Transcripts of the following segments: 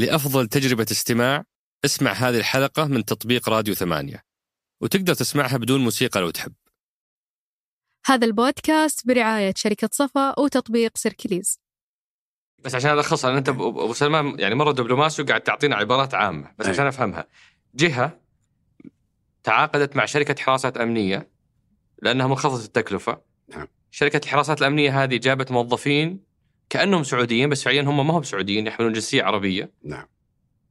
لأفضل تجربة استماع اسمع هذه الحلقة من تطبيق راديو ثمانية. وتقدر تسمعها بدون موسيقى لو تحب. هذا البودكاست برعاية شركة صفا وتطبيق سيركليز. بس عشان الخصها أنت أبو سلمان يعني مرة دبلوماسي وقاعد تعطينا عبارات عامة بس أي. عشان أفهمها. جهة تعاقدت مع شركة حراسات أمنية لأنها منخفضة التكلفة. نعم. شركة الحراسات الأمنية هذه جابت موظفين كأنهم سعوديين بس فعليا هم ما هم سعوديين يحملون جنسية عربية. نعم.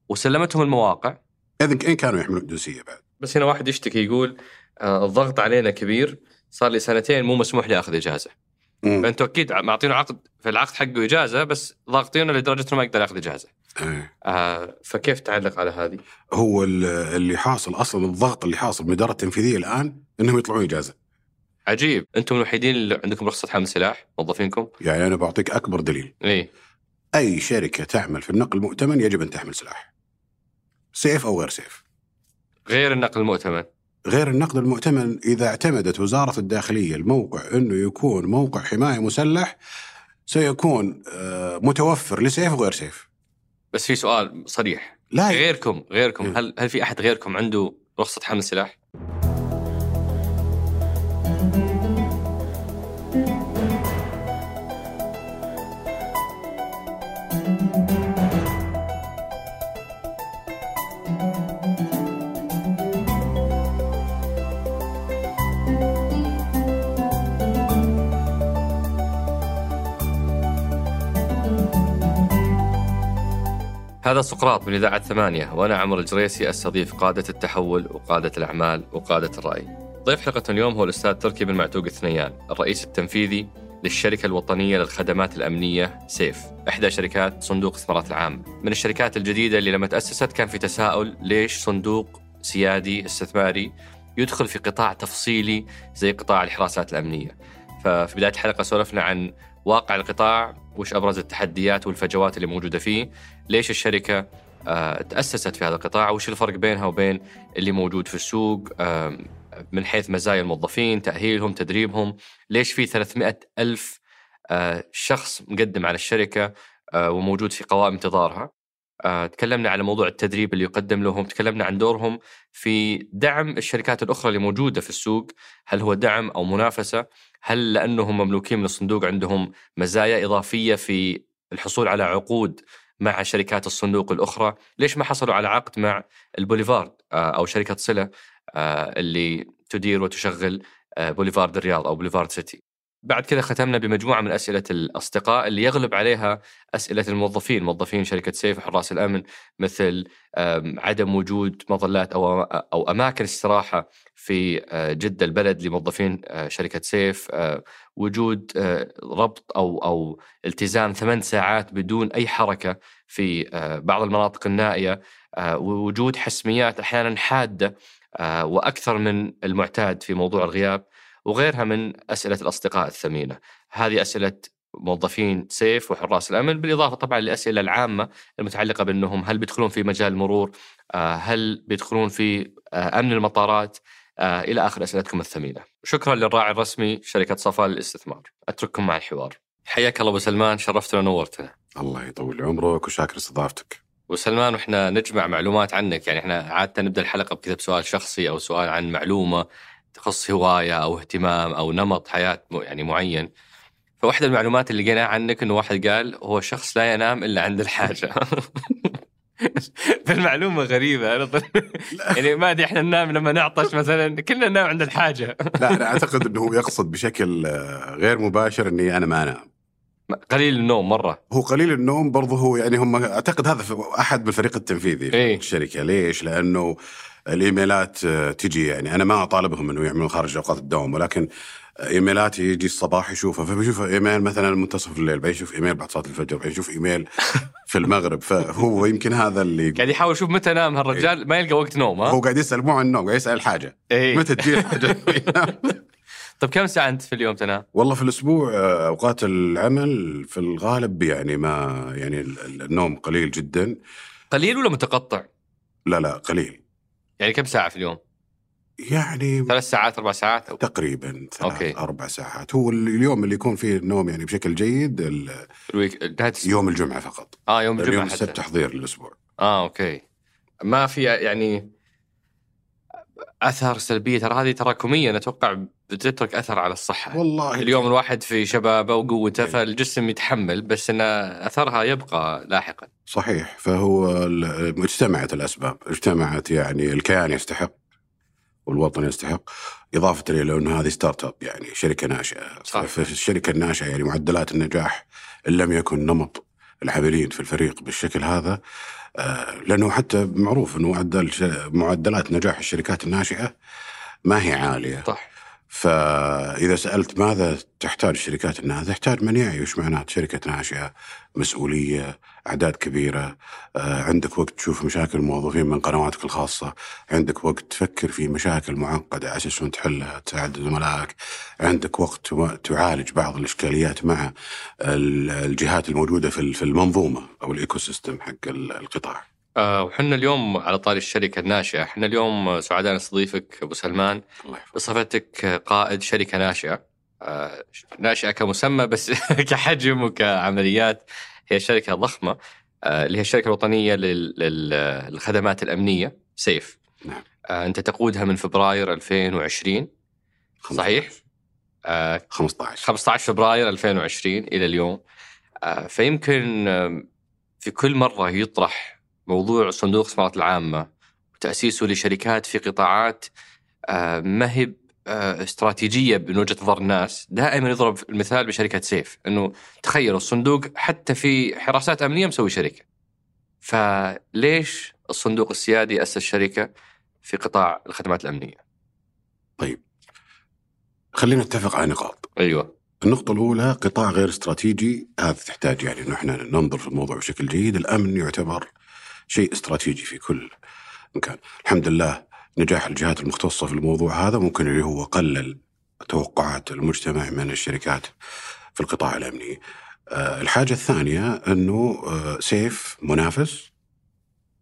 وسلمتهم المواقع. اذا إن كانوا يحملون جنسية بعد. بس هنا واحد يشتكي يقول آه الضغط علينا كبير صار لي سنتين مو مسموح لي أخذ إجازة. مم. فأنتوا أكيد معطينه عقد في العقد حقه إجازة بس ضاغطينه لدرجة إنه ما يقدر يأخذ إجازة. إيه. آه فكيف تعلق على هذه؟ هو ال- اللي حاصل أصلا الضغط اللي حاصل من الاداره التنفيذيه الآن إنهم يطلعون إجازة. عجيب. أنتم الوحيدين اللي عندكم رخصة حمل سلاح موظفينكم؟ يعني أنا بعطيك أكبر دليل. إيه. أي شركة تعمل في النقل المؤتمن يجب أن تحمل سلاح. سيف أو غير سيف. غير النقل المؤتمن. غير النقل المؤتمن إذا اعتمدت وزارة الداخلية الموقع أنه يكون موقع حماية مسلح سيكون آه، متوفر لسيف وغير سيف. بس في سؤال صريح. لا. غيركم غيركم إيه. هل هل في أحد غيركم عنده رخصة حمل سلاح؟ هذا سقراط من إذاعة ثمانية وأنا عمر الجريسي أستضيف قادة التحول وقادة الأعمال وقادة الرأي. ضيف حلقة اليوم هو الأستاذ تركي بن معتوق الثنيان الرئيس التنفيذي للشركة الوطنية للخدمات الأمنية سيف. إحدى شركات صندوق الاستثمارات العامة من الشركات الجديدة اللي لما تأسست كان في تساؤل ليش صندوق سيادي استثماري يدخل في قطاع تفصيلي زي قطاع الحراسات الأمنية. ففي بداية الحلقة سولفنا عن واقع القطاع وش أبرز التحديات والفجوات اللي موجودة فيه ليش الشركة آه، تأسست في هذا القطاع وش الفرق بينها وبين اللي موجود في السوق من حيث مزايا الموظفين تأهيلهم تدريبهم؟ ليش في 300 ألف آه، شخص مقدم على الشركة آه، وموجود في قوائم انتظارها؟ تكلمنا على موضوع التدريب اللي يقدم لهم تكلمنا عن دورهم في دعم الشركات الأخرى اللي موجودة في السوق. هل هو دعم أو منافسة؟ هل لأنهم مملوكين من الصندوق عندهم مزايا إضافية في الحصول على عقود مع شركات الصندوق الأخرى. ليش ما حصلوا على عقد مع البوليفارد آه، أو شركة صلة آه، اللي تدير وتشغل آه، بوليفارد الرياض أو بوليفارد سيتي؟ بعد كذا ختمنا بمجموعة من أسئلة الأصدقاء اللي يغلب عليها أسئلة الموظفين. موظفين شركة سيف وحراس الأمن مثل عدم وجود مظلات أو أو أماكن استراحة في جدة البلد لموظفين شركة سيف. وجود ربط أو أو التزام ثمان ساعات بدون أي حركة في بعض المناطق النائية. ووجود حسميات أحيانا حادة وأكثر من المعتاد في موضوع الغياب. وغيرها من أسئلة الأصدقاء الثمينة. هذه أسئلة موظفين سيف وحراس الأمن بالإضافة طبعا للأسئلة العامة المتعلقة بأنهم هل بيدخلون في مجال المرور آه، هل بيدخلون في آه، أمن المطارات؟ آه، إلى آخر أسئلتكم الثمينة. شكرا للراعي الرسمي شركة صفا للاستثمار. أترككم مع الحوار. حياك الله أبو سلمان شرفتنا ونورتنا الله يطول عمرك وشاكر استضافتك. وسلمان وإحنا نجمع معلومات عنك. يعني إحنا عادة نبدأ الحلقة بكذا بسؤال شخصي أو سؤال عن معلومة. تخص هواية أو اهتمام أو نمط حياة يعني معين. فواحدة المعلومات اللي لقيناها عنك إنه واحد قال هو شخص لا ينام إلا عند الحاجة. فالمعلومة غريبة أنا يعني ما أدري إحنا ننام لما نعطش مثلا كلنا ننام عند الحاجة. لا أنا أعتقد إنه هو يقصد بشكل آه، غير مباشر إني أنا ما أنام. قليل النوم مرة. هو قليل النوم برضه هو يعني هم أعتقد هذا في- أحد من الفريق التنفيذي في إيه. الشركة. ليش؟ لأنه الإيميلات آه، تجي يعني. أنا ما أطالبهم إنه يعملون خارج أوقات الدوام ولكن إيميلات يجي الصباح يشوفها فبيشوف إيميل مثلا منتصف الليل بعدين يشوف إيميل بعد صلاة الفجر بعدين يشوف إيميل في المغرب. فهو يمكن هذا اللي قاعد يحاول يشوف متى نام. هالرجال ما يلقى وقت نوم ها؟ هو قاعد يسأل مو عن النوم قاعد يسأل الحاجة إيه. متى تجي الحاجة؟ طيب كم ساعة أنت في اليوم تنام؟ والله في الأسبوع آه، أوقات العمل في الغالب يعني ما يعني ال- ال- النوم قليل جدا. قليل ولا متقطع؟ لا لا قليل. يعني كم ساعة في اليوم؟ يعني ثلاث ساعات أربع ساعات أو تقريبا ثلاث okay. أربع ساعات هو اليوم اللي يكون فيه النوم يعني بشكل جيد ال- الويك. يوم الجمعة فقط آه يوم الجمعة اليوم. السبت تحضير للأسبوع آه okay ما في يعني أثار سلبية ترى هذه تراكمية أتوقع بتترك أثر على الصحة والله اليوم الواحد في شبابة وقوته فالجسم يتحمل بس إن أثرها يبقى لاحقا صحيح فهو اجتمعت الأسباب اجتمعت يعني الكيان يستحق والوطن يستحق إضافة إلى انه هذه startup يعني شركة ناشئة. صح. فالشركه الناشئة يعني معدلات النجاح إن لم يكن نمط العاملين في الفريق بالشكل هذا آه، لأنه حتى معروف أنه معدل معدلات نجاح الشركات الناشئة ما هي عالية. صح. فإذا سألت ماذا تحتاج الشركات الناشئة تحتاج من يعي وش معنات شركة ناشئة مسؤولية أعداد كبيرة. آه، عندك وقت تشوف مشاكل الموظفين من قنواتك الخاصة. عندك وقت تفكر في مشاكل معقدة على أساس أن تحلها تساعد زملائك. عندك وقت تعالج بعض الإشكاليات مع ال- الجهات الموجودة في ال- في المنظومة أو الإيكو سيستم حق ال- القطاع. آه وحنا اليوم على طاري الشركة الناشئة. إحنا اليوم سعداء نستضيفك أبو سلمان. بصفتك قائد شركة ناشئة. آه ناشئة كمسمى بس كحجم وكعمليات. هي شركة ضخمة آه اللي هي الشركة الوطنية لل- لل- للخدمات الأمنية سيف نعم. آه أنت تقودها من فبراير 2020 صحيح؟ آه 15 15 فبراير 2020 إلى اليوم فيمكن في كل مرة يطرح موضوع صندوق الاستثمارات العامة وتأسيسه لشركات في قطاعات ما هي استراتيجية من وجهة نظر الناس دائما يضرب المثال بشركة سيف إنه تخيلوا الصندوق حتى في حراسات أمنية مسوي شركة. فليش الصندوق السيادي أسس شركه في قطاع الخدمات الأمنية؟ طيب خلينا نتفق على نقاط. أيوه. النقطة الأولى قطاع غير استراتيجي هذا تحتاج يعني أنه إحنا ننظر في الموضوع بشكل جيد، الأمن يعتبر شيء استراتيجي في كل مكان، الحمد لله نجاح الجهات المختصة في الموضوع هذا ممكن اللي هو قلل توقعات المجتمع من الشركات في القطاع الأمني. آه، الحاجة الثانية أنه آه، سيف منافس.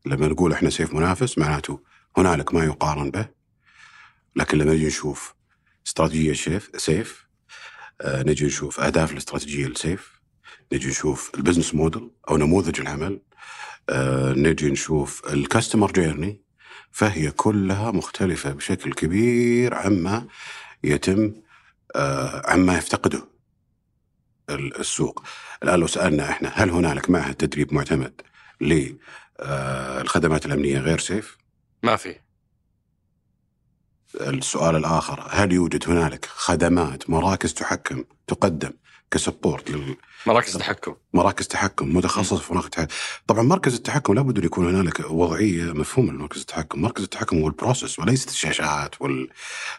لما نقول إحنا سيف منافس معناته هنالك ما يقارن به. لكن لما نجي نشوف استراتيجية سيف سيف آه، نجي نشوف أهداف الاستراتيجية لسيف نجي نشوف ال business model أو نموذج العمل نجي نشوف ال customer journey فهي كلها مختلفة بشكل كبير عما يتم آه، عما يفتقده ال- السوق. الآن لو سألنا إحنا هل هنالك معهد تدريب معتمد للخدمات الأمنية غير سيف؟ ما في. السؤال الآخر هل يوجد هنالك خدمات مراكز تحكم تقدم ك support مراكز تحكم. لمراكز تحكم متخصصة في مراكز تحكم؟ طبعا مركز التحكم لابد أن يكون هنالك وضعية مفهومة لمركز التحكم. مركز التحكم هو ال process وليست الشاشات وال...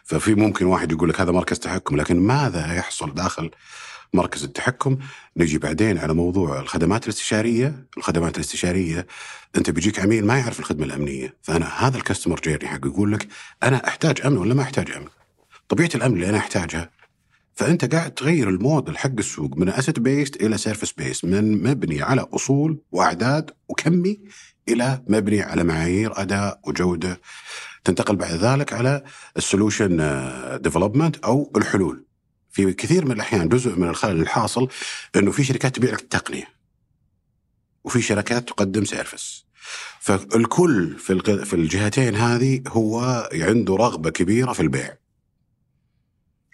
ففي ممكن واحد يقول لك هذا مركز تحكم لكن ماذا يحصل داخل مركز التحكم؟ نجي بعدين على موضوع الخدمات الاستشارية. الخدمات الاستشارية أنت بيجيك عميل ما يعرف الخدمة الأمنية فأنا هذا ال customer journey حق يقول لك أنا أحتاج أمن ولا ما أحتاج أمن؟ طبيعة الأمن اللي أنا أحتاجها فأنت قاعد تغير الموديل حق السوق من asset based إلى service based من مبني على أصول وأعداد وكمي إلى مبني على معايير أداء وجودة. تنتقل بعد ذلك على ال solution development أو الحلول. في كثير من الأحيان جزء من الخلل الحاصل إنه في شركات تبيع لك التقنية. وفي شركات تقدم service فالكل في في الجهتين هذه هو عنده رغبة كبيرة في البيع.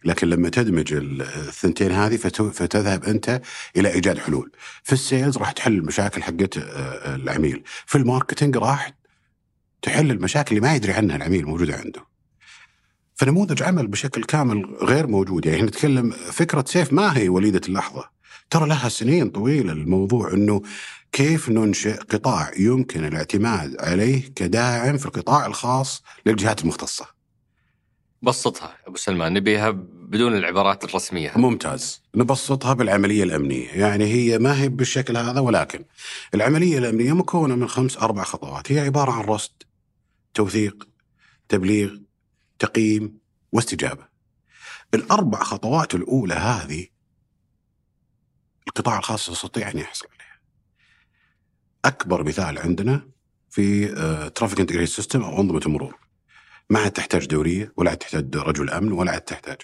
لكن لما تدمج ال- الثنتين هذه فت- فتذهب أنت إلى إيجاد حلول. في ال sales راح تحل المشاكل حقت آه، العميل، في ال marketing راح تحل المشاكل اللي ما يدري عنها العميل موجوده عنده. فنموذج عمل بشكل كامل غير موجود، يعني نتكلم فكرة سيف ما هي وليدة اللحظة. ترى لها سنين طويلة الموضوع إنه كيف ننشئ قطاع يمكن الاعتماد عليه كداعم في القطاع الخاص للجهات المختصة بسطها أبو سلمان نبيها بدون العبارات الرسمية. ممتاز. نبسطها بالعملية الأمنية. يعني هي ما هي بالشكل هذا ولكن العملية الأمنية مكونة من خمس أربع خطوات. هي عبارة عن رصد توثيق تبليغ تقييم واستجابة. الأربع خطوات الأولى هذه القطاع الخاص يستطيع أن يحصل عليها. أكبر مثال عندنا في traffic integrated system أو أنظمة المرور ما عاد تحتاج دورية ولا عاد تحتاج رجل أمن ولا عاد تحتاج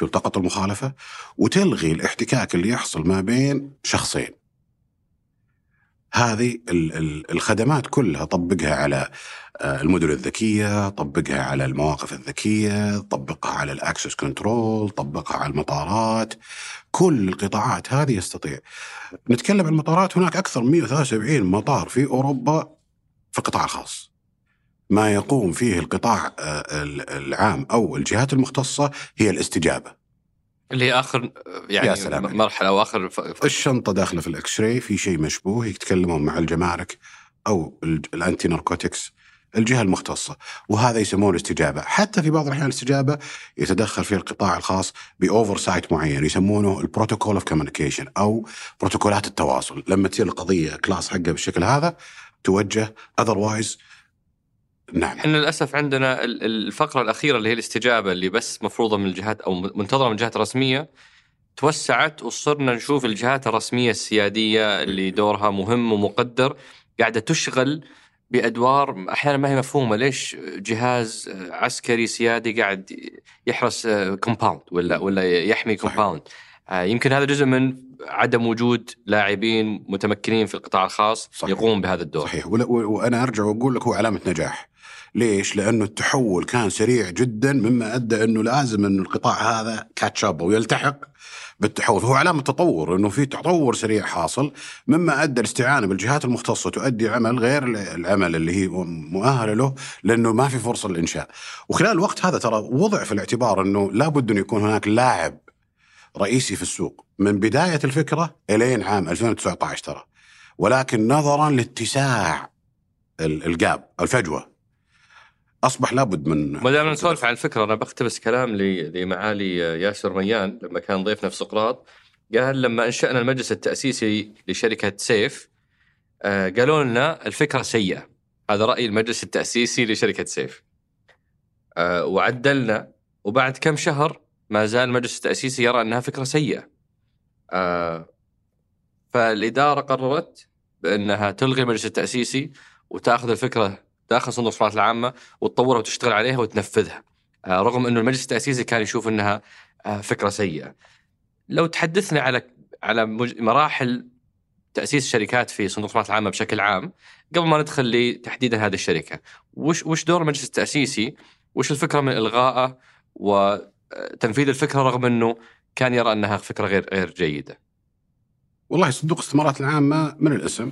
تلتقط المخالفة وتلغي الاحتكاك اللي يحصل ما بين شخصين. هذه ال- ال- الخدمات كلها طبقها على آه، المدن الذكية، طبقها على المواقف الذكية، طبقها على ال access control، طبقها على المطارات، كل القطاعات هذه يستطيع. نتكلم عن المطارات هناك أكثر من 173 مطار في أوروبا في القطاع الخاص. ما يقوم فيه القطاع آه، ال- العام أو الجهات المختصة هي الاستجابة. اللي هي آخر يعني يا سلام. مرحلة أو آخر ف... الشنطة داخلة في الاكس راي في شيء مشبوه يتكلمون مع الجمارك أو ال- الأنتي ناركوتكس الجهة المختصة وهذا يسمونه استجابة، حتى في بعض الأحيان الاستجابة يتدخل فيها القطاع الخاص ب oversight معين يسمونه ال protocol of communication أو بروتوكولات التواصل، لما تصير القضية كلاس حقها بالشكل هذا توجه otherwise نعم. إحنا للأسف عندنا ال- ال- الفقرة الأخيرة اللي هي الاستجابة اللي بس مفروضة من الجهات أو منتظرة من الجهات الرسميه توسعت وصرنا نشوف الجهات الرسمية السيادية اللي دورها مهم ومقدر قاعدة تشغل بأدوار أحيانا ما هي مفهومة ليش جهاز عسكري سيادي قاعد يحرس compound ولا ولا يحمي. compound يمكن هذا جزء من عدم وجود لاعبين متمكنين في القطاع الخاص صحيح. يقوم بهذا الدور. صحيح. وأنا أرجع وأقول لك هو علامة نجاح. ليش؟ لأنه التحول كان سريع جدا مما أدى إنه لازم إنه القطاع هذا catch up ويلتحق بالتحول. فهو علامة تطور إنه في تطور سريع حاصل مما أدى الاستعانة بالجهات المختصة تؤدي عمل غير العمل اللي هي مؤهلة له لأنه ما في فرصة للإنشاء. وخلال الوقت هذا ترى وضع في الاعتبار إنه لابد انه يكون هناك لاعب رئيسي في السوق. من بداية الفكرة إلين عام 2019 ترى. ولكن نظرا لاتساع ال- الجاب الفجوة. أصبح لابد من ما دام نسولف عن الفكرة أنا بقتبس كلام لمعالي ياسر ميان لما كان ضيفنا في سقراط. قال لما أنشأنا المجلس التأسيسي لشركة سيف آه، قالوا لنا الفكرة سيئة. هذا رأي المجلس التأسيسي لشركة سيف. آه، وعدلنا. وبعد كم شهر ما زال المجلس التأسيسي يرى أنها فكرة سيئة. آه، فالإدارة قررت بأنها تلغي المجلس التأسيسي وتأخذ الفكرة داخل صندوق الاستثمارات العامة وتطورها وتشتغل عليها وتنفذها آه، رغم إنه المجلس التأسيسي كان يشوف إنها آه، فكرة سيئة. لو تحدثنا على على مراحل تأسيس الشركات في صندوق الاستثمارات العامة بشكل عام قبل ما ندخل لتحديدا هذه الشركة، وش وش دور المجلس التأسيسي؟ وش الفكرة من إلغائه وتنفيذ الفكرة رغم إنه كان يرى أنها فكرة غير غير جيدة. والله صندوق الاستثمارات العامة من الاسم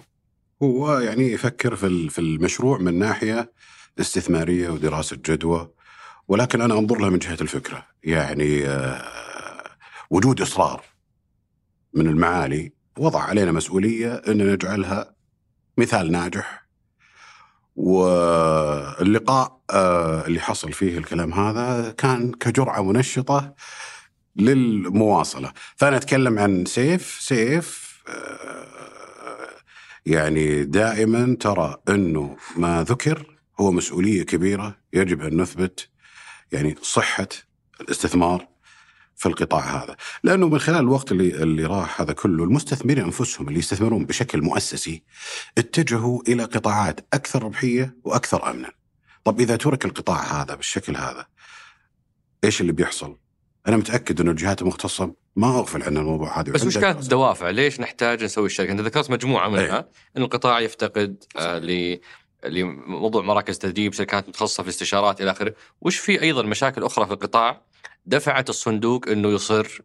هو يعني يفكر في في المشروع من ناحية استثمارية ودراسة جدوى ولكن أنا أنظر لها من جهة الفكرة. يعني آه، وجود إصرار من المعالي وضع علينا مسؤولية إن نجعلها مثال ناجح. واللقاء آه، اللي حصل فيه الكلام هذا كان كجرعة منشطة للمواصلة. فأنا أتكلم عن سيف سيف آه، يعني دائما ترى أنه ما ذكر هو مسؤولية كبيرة يجب أن نثبت يعني صحة الاستثمار في القطاع هذا. لأنه من خلال الوقت اللي اللي راح هذا كله المستثمرين أنفسهم اللي يستثمرون بشكل مؤسسي اتجهوا إلى قطاعات أكثر ربحية وأكثر امنا. طب إذا ترك القطاع هذا بالشكل هذا إيش اللي بيحصل؟ أنا متأكد إنه الجهات المختصة ما أغفل عن الموضوع هذا بس وش كانت الدوافع؟ ليش نحتاج نسوي الشركة؟ أنت ذكرت مجموعة منها أيه. إن القطاع يفتقد آه ل لموضوع مراكز تدريب، شركات متخصصة في الاستشارات إلى آخره، وش في أيضا مشاكل أخرى في القطاع دفعت الصندوق إنه يصر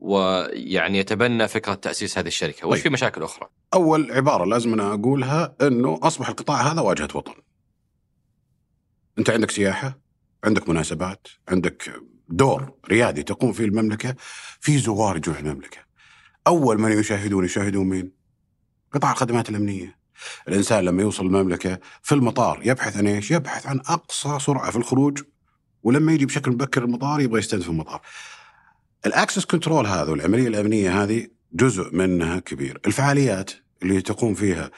ويعني يتبنى فكرة تأسيس هذه الشركة، وش طيب. في مشاكل أخرى؟ أول عبارة لازم أنا أقولها إنه أصبح القطاع هذا واجهة وطن. أنت عندك سياحة، عندك مناسبات، عندك دور ريادي تقوم فيه المملكة، في زوار يجون المملكة. أول من يشاهدون يشاهدون مين؟ قطاع الخدمات الأمنية. الإنسان لما يوصل المملكة في المطار يبحث عن إيش؟ يبحث عن أقصى سرعة في الخروج ولما يجي بشكل مبكر المطار يبغى يستهدف المطار. الأكسس كنترول هذا والعملية الأمنية هذه جزء منها كبير، الفعاليات اللي تقوم فيها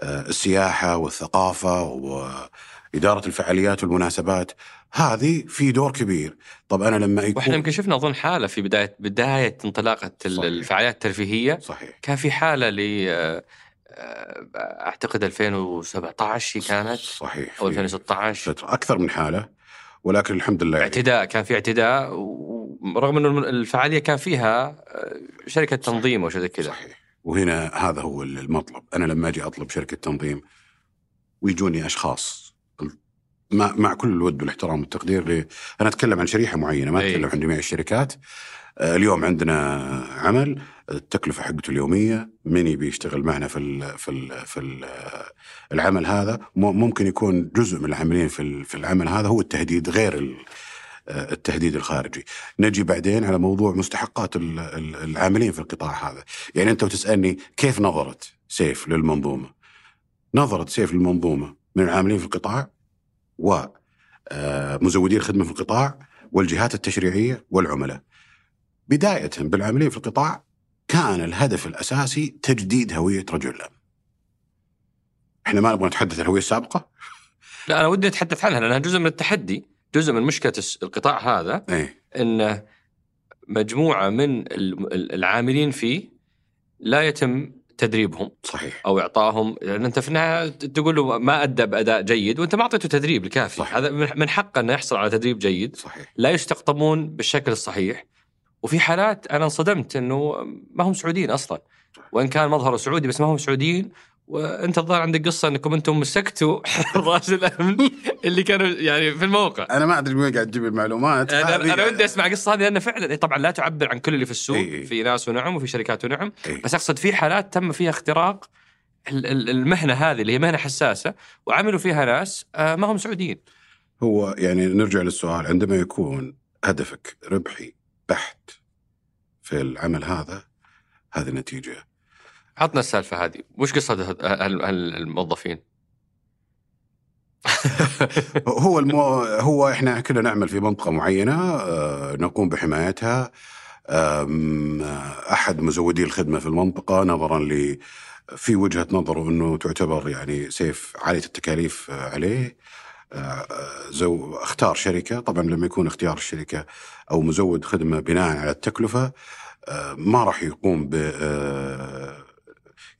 آه، السياحة والثقافة وإدارة الفعاليات والمناسبات هذه في دور كبير، طب أنا لما يكون وإحنا يمكن شفنا أظن حالة في بدايه بداية انطلاقة صحيح. الفعاليات الترفيهية. صحيح. كان في حالة ل آه، آه، أعتقد 2017 هي كانت. صحيح أو في 2016 فترة أكثر من حالة ولكن الحمد لله يعني. اعتداء كان في اعتداء ورغم إنه الفعالية كان فيها آه، شركة تنظيم أو شيء زي كذا. صحيح. وهنا هذا هو المطلب. أنا لما أجي أطلب شركة تنظيم ويجوني أشخاص مع, مع كل الود والاحترام والتقدير ل... أنا أتكلم عن شريحة معينة ما أي. أتكلم عن جميع الشركات. آه، اليوم عندنا عمل التكلفة حقته اليومية من يبي يشتغل معنا في ال في ال في ال العمل هذا؟ ممكن يكون جزء من العاملين في في العمل هذا هو التهديد غير آه، التهديد الخارجي. نجي بعدين على موضوع مستحقات ال- ال- العاملين في القطاع هذا. يعني أنت وتسالني كيف نظرت سيف للمنظومة؟ نظرت سيف للمنظومة من العاملين في القطاع؟ و آه، الخدمة في القطاع والجهات التشريعية والعملاء. بداية بالعاملين في القطاع كان الهدف الأساسي تجديد هوية رجل الأمن. إحنا ما نبغى نتحدث عن الهويه السابقه؟ لا أنا ودي أتحدث عنها لأنها جزء من التحدي جزء من مشكلة القطاع هذا إيه إن مجموعة من ال- ال- العاملين فيه لا يتم تدريبهم صحيح. أو اعطائهم لأن أنت في النهاية تقول له ما أدى بأداء جيد وأنت ما أعطيته تدريب الكافي. صحيح. هذا من من حقه إنه يحصل على تدريب جيد. صحيح. لا يستقطبون بالشكل الصحيح. وفي حالات أنا انصدمت إنه ما هم سعوديين أصلا. وإن كان مظهره سعودي بس ما هم سعوديين وانت الظاهر عندك قصة انكم أنتم مسكتوا حراس الأمن اللي كانوا يعني في الموقع أنا ما أدري وين قاعد تجيب المعلومات أنا ودي أسمع القصة هذه لأن فعلا طبعا لا تعبر عن كل اللي في السوق إي إي. في ناس ونعم وفي شركات ونعم إيه. بس أقصد في حالات تم فيها اختراق ال- ال- المهنة هذه اللي هي مهنة حساسة وعملوا فيها ناس آه، ما هم سعوديين هو يعني نرجع للسؤال عندما يكون هدفك ربحي بحت في العمل هذا هذه النتيجه عطنا السالفة هذه. وش قصة هال- الموظفين؟ هو المو... هو إحنا كنا نعمل في منطقة معينة آه، نقوم بحمايتها. أحد مزودي الخدمة في المنطقة نظرا ل في وجهة نظره إنه تعتبر يعني سيف عالية التكاليف آه، عليه. زو اختار شركة. طبعا لما يكون اختيار الشركة أو مزود خدمة بناء على التكلفة ما راح يقوم ب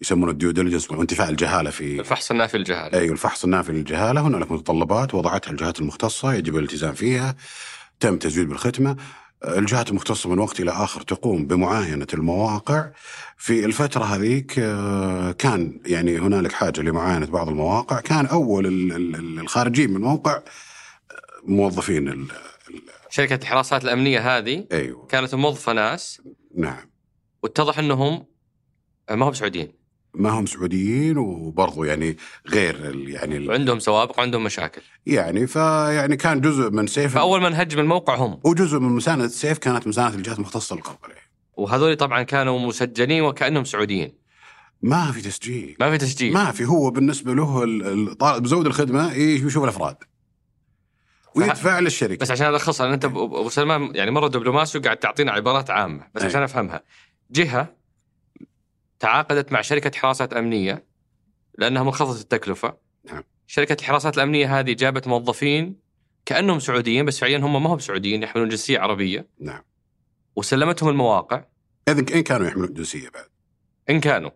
يسمونه ال due diligence وانتفاء الجهالة في الفحص النافي الجهاله أيوه الفحص النافي للجهالة. هنالك متطلبات وضعتها الجهات المختصة يجب الالتزام فيها. تم تزويد بالختمه الجهات المختصة من وقت إلى آخر تقوم بمعاينة المواقع. في الفترة هذيك آه، كان يعني هنالك حاجة لمعاينة بعض المواقع. كان ال- الخارجين من الموقع آه، موظفين ال- شركة الحراسات الأمنية هذه أيوه. كانت موظفة ناس. نعم. واتضح إنهم ما هم سعوديين. ما هم سعوديين وبرضو يعني غير ال- يعني وعندهم سوابق وعندهم مشاكل. يعني فيعني كان جزء من سيف فأول ما نهجم الموقع هم وجزء من مساندة السيف كانت مساندة الجهات المختصة للقبض عليه وهذول طبعا كانوا مسجلين وكأنهم سعوديين. ما في تسجيل. ما في تسجيل. ما في. هو بالنسبة له ال- الطالب مزود الخدمة إيه، يشوف الأفراد. ويدفع للشركة. بس عشان ألخصها أنت ابو سلمان يعني مرة دبلوماسي وقاعد تعطينا عبارات عامة بس أي. عشان أفهمها. جهة تعاقدت مع شركة حراسات أمنية لأنها منخفضة التكلفة. نعم. شركة الحراسات الأمنية هذه جابت موظفين كأنهم سعوديين بس فعليا هم ما هم سعوديين يحملون جنسية عربية. نعم. وسلمتهم المواقع. اذا إن كانوا يحملون جنسية بعد. إن كانوا.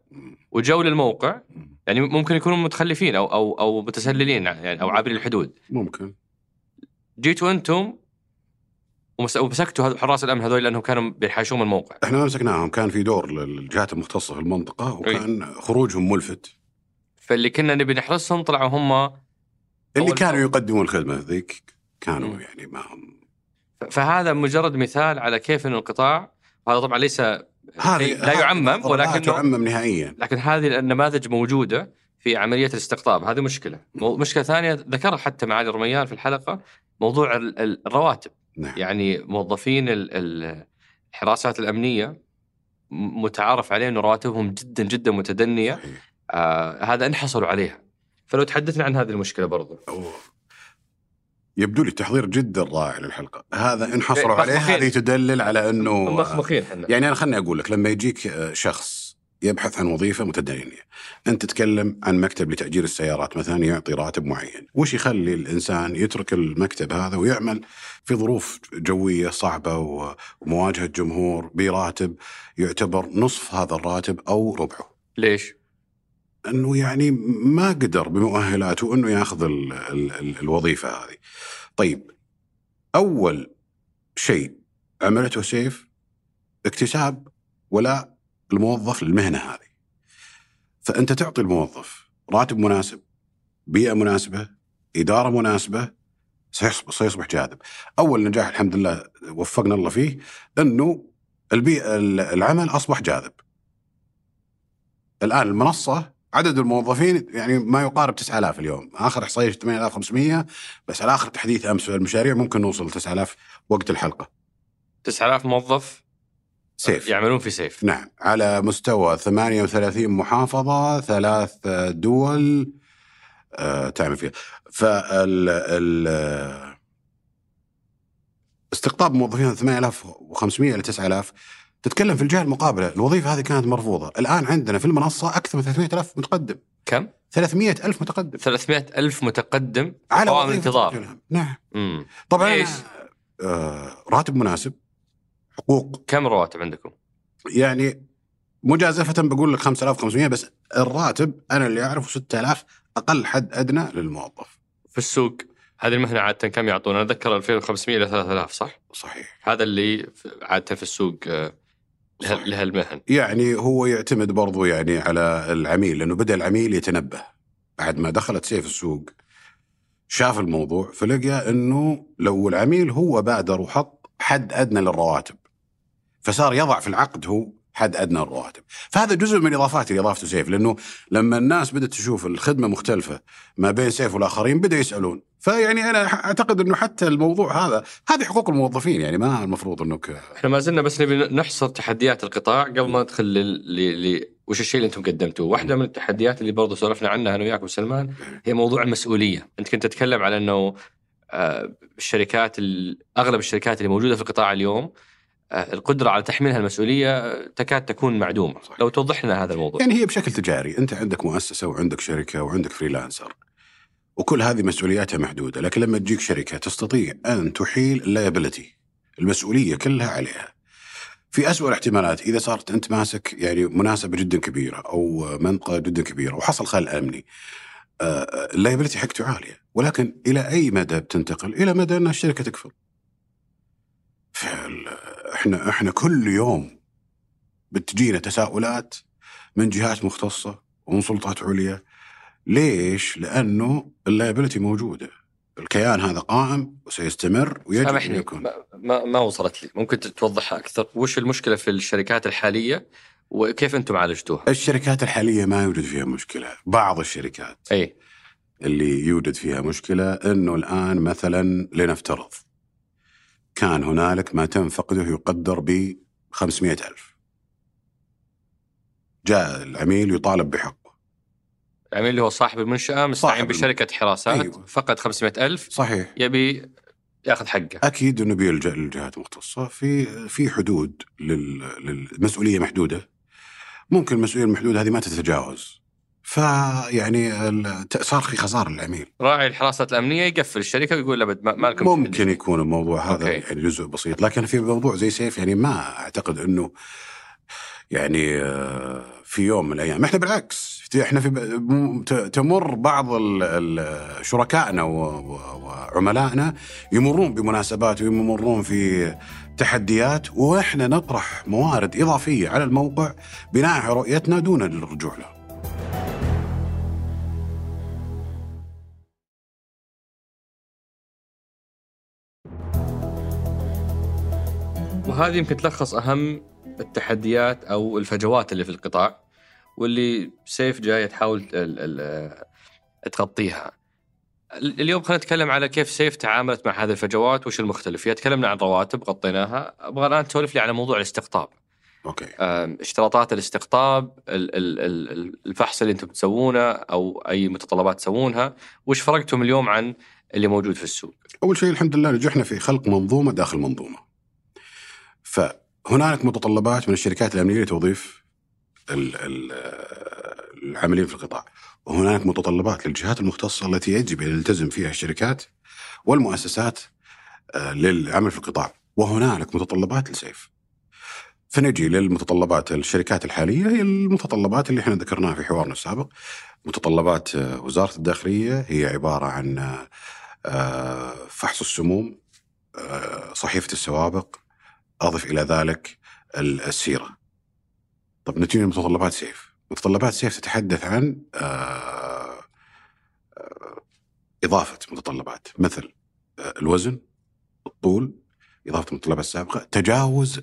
وجو للموقع. يعني ممكن يكونوا متخلفين أو أو أو متسللين يعني أو عابرين الحدود ممكن. جيتوا أنتم ومسكتوا حراس الأمن هذول لأنهم كانوا بيحاشون الموقع. إحنا ما مسكناهم كان في دور للجهات المختصة في المنطقة وكان خروجهم ملفت. فاللي كنا نبي نحرسهم طلعوا هم اللي كانوا. يقدمون الخدمة ذيك كانوا مم. يعني ما هم. فهذا مجرد مثال على كيف انه القطاع وهذا طبعا ليس لا يعمم لا ولكنه تعمم نهائيا. لكن هذه النماذج موجودة في عملية الاستقطاب هذه مشكلة. مشكلة ثانية ذكرها حتى معالي الرميان في الحلقة موضوع ال- ال- الرواتب. نعم يعني موظفين ال- ال- الحراسات الأمنية متعارف عليه إنه رواتبهم جدا جدا متدنية صحيح. آه هذا ان حصلوا عليها فلو تحدثنا عن هذه المشكلة برضو أوه. يبدو لي تحضير جدا رائع للحلقة هذا ان حصلوا إيه، عليه. هذه تدلل على إنه مخمخين إحنا يعني أنا خلني أقول لك لما يجيك شخص يبحث عن وظيفة متدنيه انت تتكلم عن مكتب لتأجير السيارات مثلا يعطي راتب معين وش يخلي الإنسان يترك المكتب هذا ويعمل في ظروف جوية صعبة و- ومواجهة جمهور براتب يعتبر نصف هذا الراتب أو ربعه ليش؟ أنه يعني ما قدر بمؤهلاته أنه يأخذ ال ال ال الوظيفة هذه. طيب أول شيء عملته سيف اكتساب ولاء الموظف للمهنة هذه. فأنت تعطي الموظف راتب مناسب، بيئة مناسبة، إدارة مناسبة سيصبح, سيصبح جاذب. أول نجاح الحمد لله وفقنا الله فيه أنه البيئه العمل أصبح جاذب. الآن المنصة عدد الموظفين يعني ما يقارب 9000 اليوم، آخر احصائيه 8500 بس على آخر تحديث أمس في المشاريع ممكن نوصل 9000 وقت الحلقة. 9000 موظف سيف. يعملون في سيف. نعم. على مستوى 38 محافظة ثلاث دول آه، تعمل فيها. فال ال استقطاب موظفين 8500 إلى 9000 تتكلم في الجهة المقابلة. الوظيفة هذه كانت مرفوضة. الآن عندنا في المنصة أكثر من 300 ألف متقدم. كم؟ 300 ألف متقدم. 300 ألف متقدم. على قوائم وظيفة انتظار. ترجمة. نعم. امم طبعا إيش؟ آه راتب مناسب. حقوق كم رواتب عندكم؟ يعني مجازفة بقول لك 5500 بس الراتب أنا اللي أعرفه 6000 أقل حد أدنى للموظف في السوق هذه المهنة عادة كم يعطون؟ أنا أتذكر 2500 إلى 3000 صح؟ صحيح هذا اللي عادة في السوق آه، صحيح. لهالمهن يعني هو يعتمد برضو يعني على العميل لأنه بدأ العميل يتنبه بعد ما دخلت سيف السوق شاف الموضوع فلقى أنه لو العميل هو بادر وحط حد أدنى للرواتب فصار يضع في العقد هو حد أدنى الرواتب، فهذا جزء من اضافات اللي اضافته سيف لأنه لما الناس بدأت تشوف الخدمة مختلفة ما بين سيف والآخرين بدا يسألون، فيعني أنا أعتقد إنه حتى الموضوع هذا هذه حقوق الموظفين يعني ما المفروض إنك إحنا ما زلنا بس نبي نحصر تحديات القطاع قبل ما ندخل ل... ل... ل... وش الشيء اللي أنتم قدمتوه؟ واحدة من التحديات اللي برضو سولفنا عنها أنا وياك وسلمان هي موضوع المسؤولية، أنت كنت تتكلم على إنه آه، الشركات ال- أغلب الشركات اللي موجودة في القطاع اليوم القدرة على تحميلها المسؤولية آه، تكاد تكون معدومة، صحيح. لو توضح لنا هذا الموضوع. يعني هي بشكل تجاري أنت عندك مؤسسة وعندك شركة وعندك freelancer وكل هذه مسؤولياتها محدودة لكن لما تجيك شركة تستطيع أن تحيل ال liability المسؤولية كلها عليها في أسوأ الاحتمالات إذا صارت أنت ماسك يعني مناسبة جدا كبيرة أو منطقة جدا كبيرة وحصل خلل أمني آه، ال liability حقته عالية ولكن إلى أي مدى بتنتقل؟ إلى مدى أن الشركة تكفر. إحنا إحنا كل يوم بتجينا تساؤلات من جهات مختصة ومن سلطات عليا. ليش؟ لأنه ال liability موجودة. الكيان هذا قائم وسيستمر ويجب أن سامحني يكون. ما ما وصلت لي، ممكن توضحها أكثر، وش المشكلة في الشركات الحالية وكيف أنتم عالجتوها؟ الشركات الحالية ما يوجد فيها مشكلة. بعض الشركات أي. اللي يوجد فيها مشكلة إنه الآن مثلا لنفترض كان هنالك ما تم فقده يقدر ب 500 ألف. جاء العميل يطالب بحقه. العميل اللي هو صاحب المنشأة مستعين بشركة حراسات أيوة. فقد 500 ألف صحيح. يبي ياخذ حقه. أكيد إنه بيلجأ للجهات المختصة. في في حدود لل- للمسؤوليه محدودة. ممكن المسؤوليه المحدوده هذه ما تتجاوز. فيعني صار في خسارة للعميل راعي الحراسات الأمنية يقفل الشركة ويقول ابد ما, لكم ممكن يكون الموضوع هذا أوكي. يعني جزء بسيط لكن في موضوع زي سيف يعني ما أعتقد إنه يعني آه، في يوم من الأيام إحنا بالعكس إحنا في تمر بعض شركائنا وعملائنا يمرون بمناسبات ويمرون في تحديات وإحنا نطرح موارد إضافية على الموقع بناء على رؤيتنا دون الرجوع له. وهذه يمكن تلخص أهم التحديات أو الفجوات اللي في القطاع واللي سيف جاية تحاول تغطيها. ال- اليوم خلينا نتكلم على كيف سيف تعاملت مع هذه الفجوات وش المختلف فيها تكلمنا عن رواتب غطيناها أبغى الآن تسولف لي على موضوع الاستقطاب أوكي. اشتراطات الاستقطاب ال- ال- ال- الفحص اللي أنتم تسوونه أو أي متطلبات تسوونها وش فرقتم اليوم عن اللي موجود في السوق أول شيء الحمد لله نجحنا في خلق منظومة داخل منظومة. فهنالك متطلبات من الشركات الأمنية لتوظيف ال- ال- العاملين في القطاع، وهنالك متطلبات للجهات المختصة التي يجب أن يلتزم فيها الشركات والمؤسسات آه، للعمل في القطاع، وهنالك متطلبات لسيف. فنجي للمتطلبات الشركات الحالية هي المتطلبات اللي إحنا ذكرناها في حوارنا السابق. متطلبات آه، وزارة الداخلية هي عبارة عن آه، فحص السموم صحيفة السوابق أضف إلى ذلك السيرة. طب نتيجة متطلبات سيف. متطلبات سيف تتحدث عن آه، آه، إضافة متطلبات. مثل الوزن الطول إضافة المتطلبات السابقه تجاوز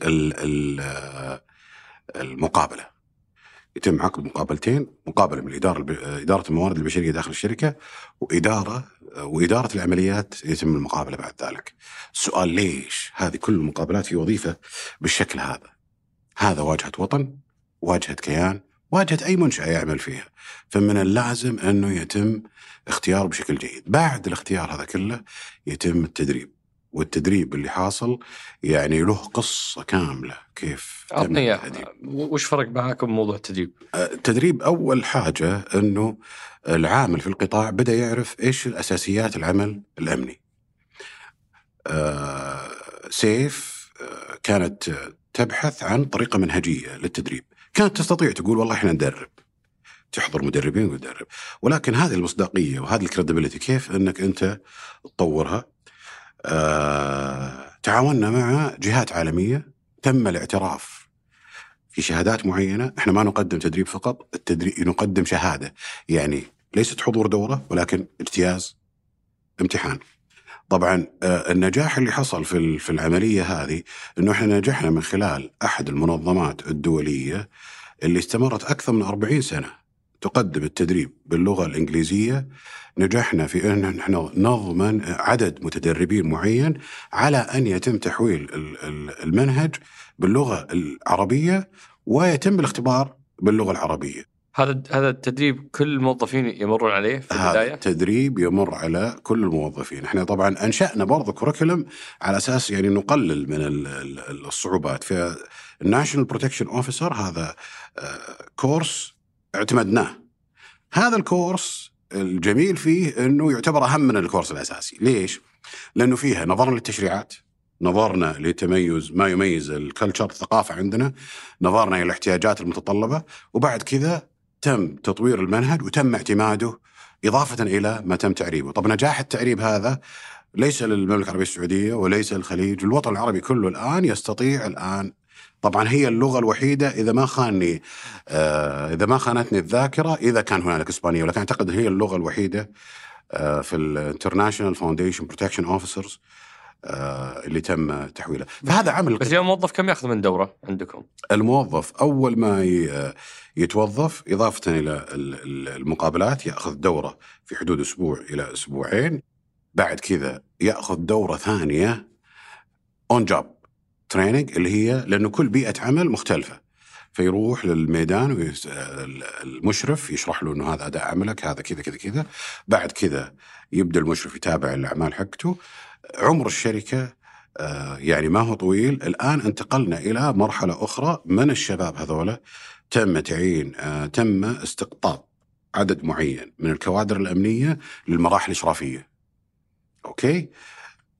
المقابلة. يتم عقد مقابلتين مقابلة من الإدارة إدارة الموارد البشرية داخل الشركة وإدارة وإدارة العمليات يتم المقابلة بعد ذلك. السؤال ليش هذه كل المقابلات في وظيفة بالشكل هذا؟ هذا واجهة وطن، واجهة كيان، واجهة أي منشأة يعمل فيها. فمن اللازم أنه يتم اختياره بشكل جيد. بعد الاختيار هذا كله يتم التدريب. والتدريب اللي حاصل يعني له قصة كاملة كيف أعطني وش فرق معاكم بموضوع التدريب؟ التدريب أول حاجة أنه العامل في القطاع بدأ يعرف إيش الأساسيات العمل الأمني. آه، سيف كانت تبحث عن طريقة منهجية للتدريب. كانت تستطيع تقول والله إحنا ندرب. تحضر مدربين وتدرب ولكن هذه المصداقية وهذه الكريديبيليتي كيف أنك أنت تطورها؟ آه، تعاوننا مع جهات عالمية تم الاعتراف في شهادات معينة. إحنا ما نقدم تدريب فقط التدريب نقدم شهادة. يعني ليست حضور دورة ولكن اجتياز امتحان. طبعا آه، النجاح اللي حصل في في العملية هذه إنه إحنا نجحنا من خلال أحد المنظمات الدولية اللي استمرت أكثر من 40 سنة. تقدم التدريب باللغة الإنجليزية نجحنا في أن نحن نضمن عدد متدربين معين على أن يتم تحويل المنهج باللغة العربية ويتم الاختبار باللغة العربية. هذا هذا التدريب كل الموظفين يمرون عليه في البداية؟ هذا التدريب يمر على كل الموظفين، إحنا طبعا أنشأنا برضه curriculum على أساس يعني نقلل من الصعوبات، فال national protection officer هذا كورس آه، اعتمدناه. هذا الكورس الجميل فيه إنه يعتبر أهم من الكورس الأساسي، ليش؟ لأنه فيها نظرنا للتشريعات، نظرنا لتميز ما يميز الكلتشر الثقافة عندنا، نظرنا إلى الاحتياجات المتطلبة، وبعد كذا تم تطوير المنهج وتم اعتماده إضافة إلى ما تم تعريبه، طب نجاح التعريب هذا ليس للمملكة العربية السعودية وليس للخليج، الوطن العربي كله الآن يستطيع الآن طبعا هي اللغة الوحيدة إذا ما خانني آه إذا ما خانتني الذاكرة إذا كان هنالك إسبانية ولكن أعتقد هي اللغة الوحيدة آه في ال international foundation protection officers اللي تم تحويله. فهذا عمل بس اليوم موظف كم يأخذ من دورة عندكم؟ الموظف أول ما يتوظف إضافة إلى المقابلات يأخذ دورة في حدود أسبوع إلى أسبوعين بعد كذا يأخذ دورة ثانية on job training اللي هي لأنه كل بيئة عمل مختلفة. فيروح للميدان المشرف يشرح له إنه هذا أداء عملك هذا كذا كذا كذا. بعد كذا يبدأ المشرف يتابع الأعمال حقته. عمر الشركة آه، يعني ما هو طويل. الآن انتقلنا إلى مرحلة أخرى. من الشباب هذولا؟ تم تعيين آه، تم استقطاب عدد معين من الكوادر الأمنية للمراحل الإشرافية. okay؟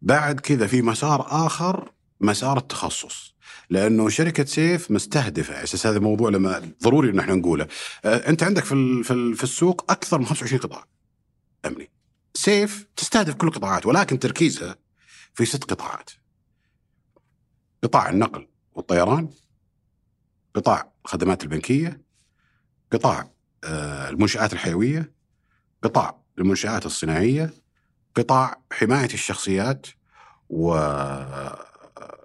بعد كذا في مسار آخر مسار التخصص لأنه شركة سيف مستهدفة. أساس هذا الموضوع لما ضروري ان إحنا نقوله. آه، أنت عندك في في السوق أكثر من 25 قطاع. أمني. سيف تستهدف كل القطاعات ولكن تركيزها في ست قطاعات. قطاع النقل والطيران قطاع الخدمات البنكية قطاع آه، المنشآت الحيوية قطاع المنشآت الصناعية قطاع حماية الشخصيات و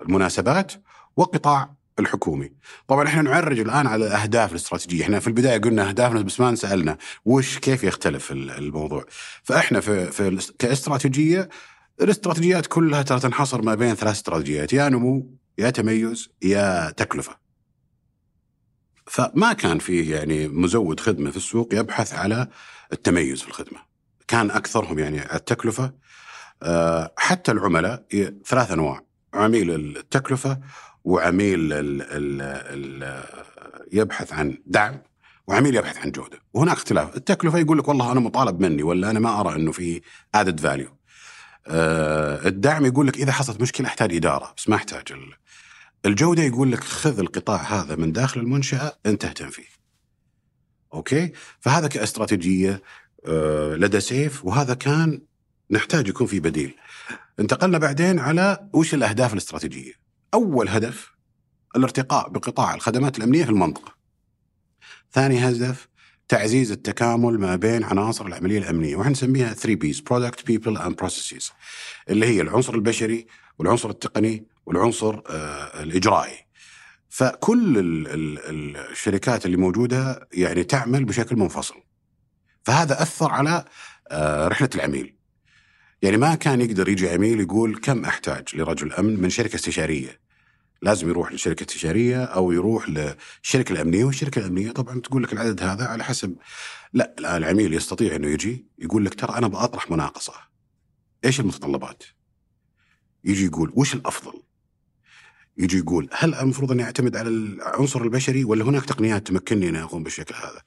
المناسبات والقطاع الحكومي. طبعا إحنا نعرج الآن على الاهداف الاستراتيجية. إحنا في البداية قلنا أهدافنا بس ما سألنا وش كيف يختلف الموضوع. فإحنا في, في كاستراتيجية الاستراتيجيات كلها ترى تنحصر ما بين ثلاث استراتيجيات. يا نمو يا تميز يا تكلفة. فما كان فيه يعني مزود خدمة في السوق يبحث على التميز في الخدمة. كان أكثرهم يعني التكلفة. آه، حتى العملاء ثلاث أنواع. عميل التكلفة وعميل ال ال ال يبحث عن دعم وعميل يبحث عن جودة. وهناك اختلاف. التكلفة يقول لك والله أنا مطالب مني ولا أنا ما أرى أنه في ادد فاليو آه الدعم يقول لك إذا حصلت مشكلة أحتاج إدارة بس ما أحتاج الجودة يقول لك خذ القطاع هذا من داخل المنشأة أنت اهتم فيه. okay؟ فهذا كاستراتيجية آه لدى سيف وهذا كان نحتاج يكون في بديل. انتقلنا بعدين على وش الأهداف الاستراتيجية. أول هدف الارتقاء بقطاع الخدمات الأمنية في المنطقة. ثاني هدف تعزيز التكامل ما بين عناصر العملية الأمنية وإحنا نسميها 3 Ps product people and processes اللي هي العنصر البشري والعنصر التقني والعنصر آه الإجرائي. فكل ال ال الشركات اللي موجودة يعني تعمل بشكل منفصل. فهذا أثر على آه رحلة العميل. يعني ما كان يقدر يجي عميل يقول كم أحتاج لرجل أمن من شركة استشارية لازم يروح لشركة استشارية أو يروح للشركة الأمنية والشركة الأمنية طبعا تقول لك العدد هذا على حسب لا الان العميل يستطيع إنه يجي يقول لك ترى أنا بطرح مناقصة إيش المتطلبات؟ يجي يقول وش الأفضل؟ يجي يقول هل المفروض إني أعتمد على العنصر البشري ولا هناك تقنيات تمكنني إني أقوم بالشكل هذا؟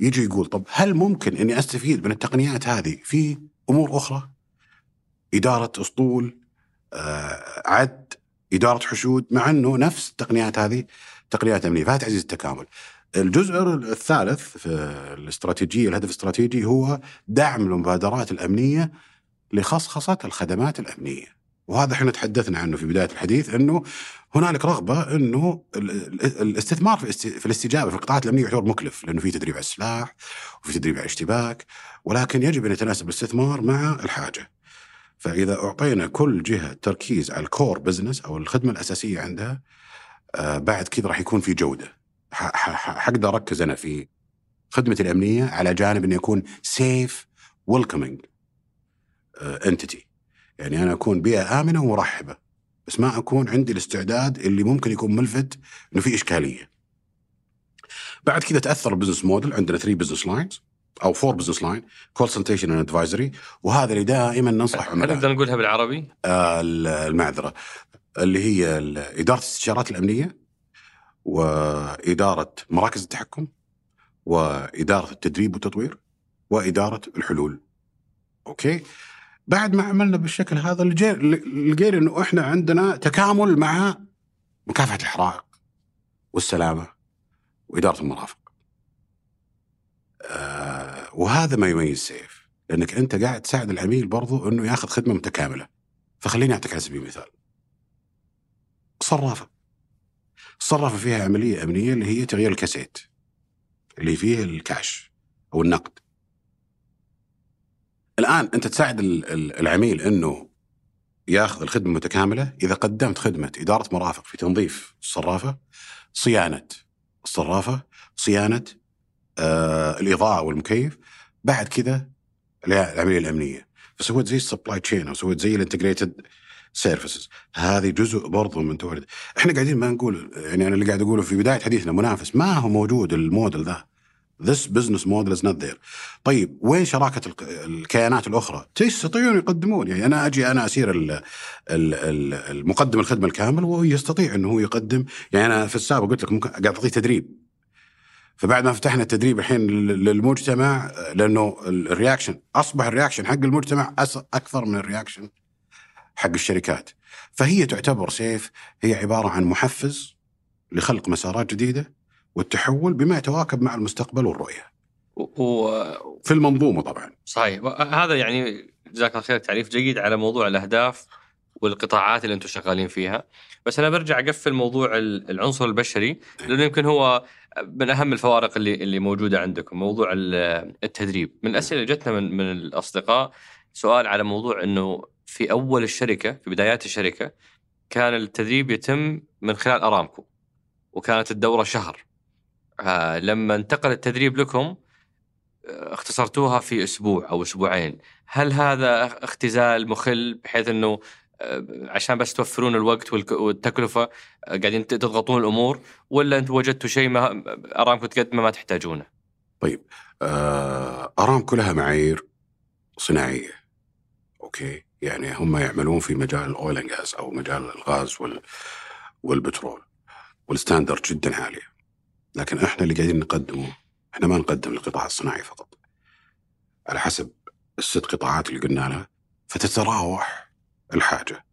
يجي يقول طب هل ممكن إني أستفيد من التقنيات هذه في أمور أخرى؟ إدارة أسطول آه، عد إدارة حشود مع إنه نفس التقنيات هذه تقنيات امنيه فهذا تعزيز التكامل. الجزء الثالث في الاستراتيجية الهدف الاستراتيجي هو دعم المبادرات الأمنية لخصخصة الخدمات الأمنية. وهذا إحنا تحدثنا عنه في بداية الحديث إنه هنالك رغبة إنه الاستثمار في الاستجابة في القطاعات الأمنية يعتبر مكلف لأنه في تدريب على السلاح وفي تدريب على الاشتباك ولكن يجب أن يتناسب الاستثمار مع الحاجة. فإذا أعطينا كل جهة تركيز على الكور بزنس أو الخدمة الأساسية عندها آه بعد كذا راح يكون في جودة. حقدر أركز أنا في خدمتي الأمنية على جانب انه يكون safe welcoming entity يعني أنا أكون بيئة آمنة ومرحبة بس ما أكون عندي الاستعداد اللي ممكن يكون ملفت إنه في إشكالية. بعد كذا تأثر ال business model عندنا 3 business lines أو four business line consultation and advisory وهذا اللي دائما ننصح هل نقدر نقولها بالعربي؟ آه المعذرة اللي هي إدارة الاستشارات الأمنية وإدارة مراكز التحكم وإدارة التدريب والتطوير وإدارة الحلول. أوكي؟ بعد ما عملنا بالشكل هذا لقينا إنه إحنا عندنا تكامل مع مكافحة الحرائق والسلامة وإدارة المرافق. آه وهذا ما يميز سيف لأنك أنت قاعد تساعد العميل برضو إنه ياخذ خدمة متكاملة. فخليني أعطيك على سبيل المثال. صرافة. الصرافه فيها عملية أمنية اللي هي تغيير الكاسيت اللي فيه الكاش أو النقد. الآن أنت تساعد العميل إنه ياخذ الخدمة متكامله إذا قدمت خدمة إدارة مرافق في تنظيف الصرافه صيانة الصرافة صيانة آه الإضاءة والمكيف بعد كذا العملية الأمنية. فسويت زي ال supply chain أو سويت زي ال integrated services هذه جزء برضو من تورد إحنا قاعدين ما نقول يعني أنا اللي قاعد أقوله في بداية حديثنا منافس. ما هو موجود الموديل ذا؟ This business model is not there. طيب وين شراكة الكيانات الأخرى؟ يستطيعون يقدمون. يعني أنا أجي أنا أسير المقدم الخدمة الكامل وهو يستطيع أنه هو يقدم. يعني أنا في السابق قلت لك ممكن قاعد أعطيه تدريب. فبعد ما فتحنا التدريب الحين للمجتمع لأنه ال reaction أصبح ال reaction حق المجتمع أكثر من ال reaction حق الشركات فهي تعتبر سيف هي عبارة عن محفز لخلق مسارات جديدة والتحول بما يتواكب مع المستقبل والرؤية. و... في المنظومة طبعا. صحيح هذا يعني جزاك الله خير تعريف جيد على موضوع الأهداف والقطاعات اللي أنتم شغالين فيها. بس أنا برجع أقفل موضوع العنصر البشري لأنه يمكن هو من أهم الفوارق اللي اللي موجودة عندكم موضوع التدريب. من الأسئلة اللي جتنا من من الأصدقاء سؤال على موضوع إنه في أول الشركة في بدايات الشركة كان التدريب يتم من خلال أرامكو وكانت الدورة شهر. آه لما انتقل التدريب لكم آه، اختصرتوها في أسبوع أو أسبوعين. هل هذا اختزال مخل بحيث إنه عشان بس توفرون الوقت والتكلفة آه، قاعدين تضغطون الأمور ولا أنتم وجدتوا شيء ما ارامكو تقدمه ما تحتاجونه؟ طيب ارامكو لها معايير صناعية okay؟ يعني هم يعملون في مجال ال oil and gas أو مجال الغاز وال والبترول وال standard جدا عالية. لكن إحنا اللي قاعدين نقدمه إحنا ما نقدم للقطاع الصناعي فقط. على حسب الست قطاعات اللي قلنا لها فتتراوح الحاجة.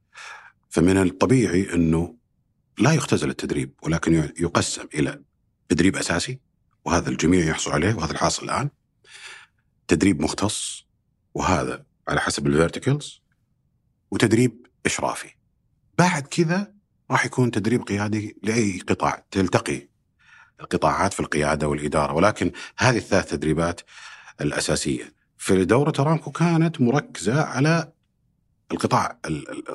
فمن الطبيعي أنه لا يختزل التدريب ولكن يقسم إلى تدريب أساسي وهذا الجميع يحصل عليه وهذا الحاصل الآن. تدريب مختص وهذا على حسب الفيرتيكلز وتدريب إشرافي. بعد كذا راح يكون تدريب قيادي لأي قطاع تلتقي القطاعات في القيادة والإدارة. ولكن هذه الثلاث تدريبات الأساسية في دورة ارامكو كانت مركزة على القطاع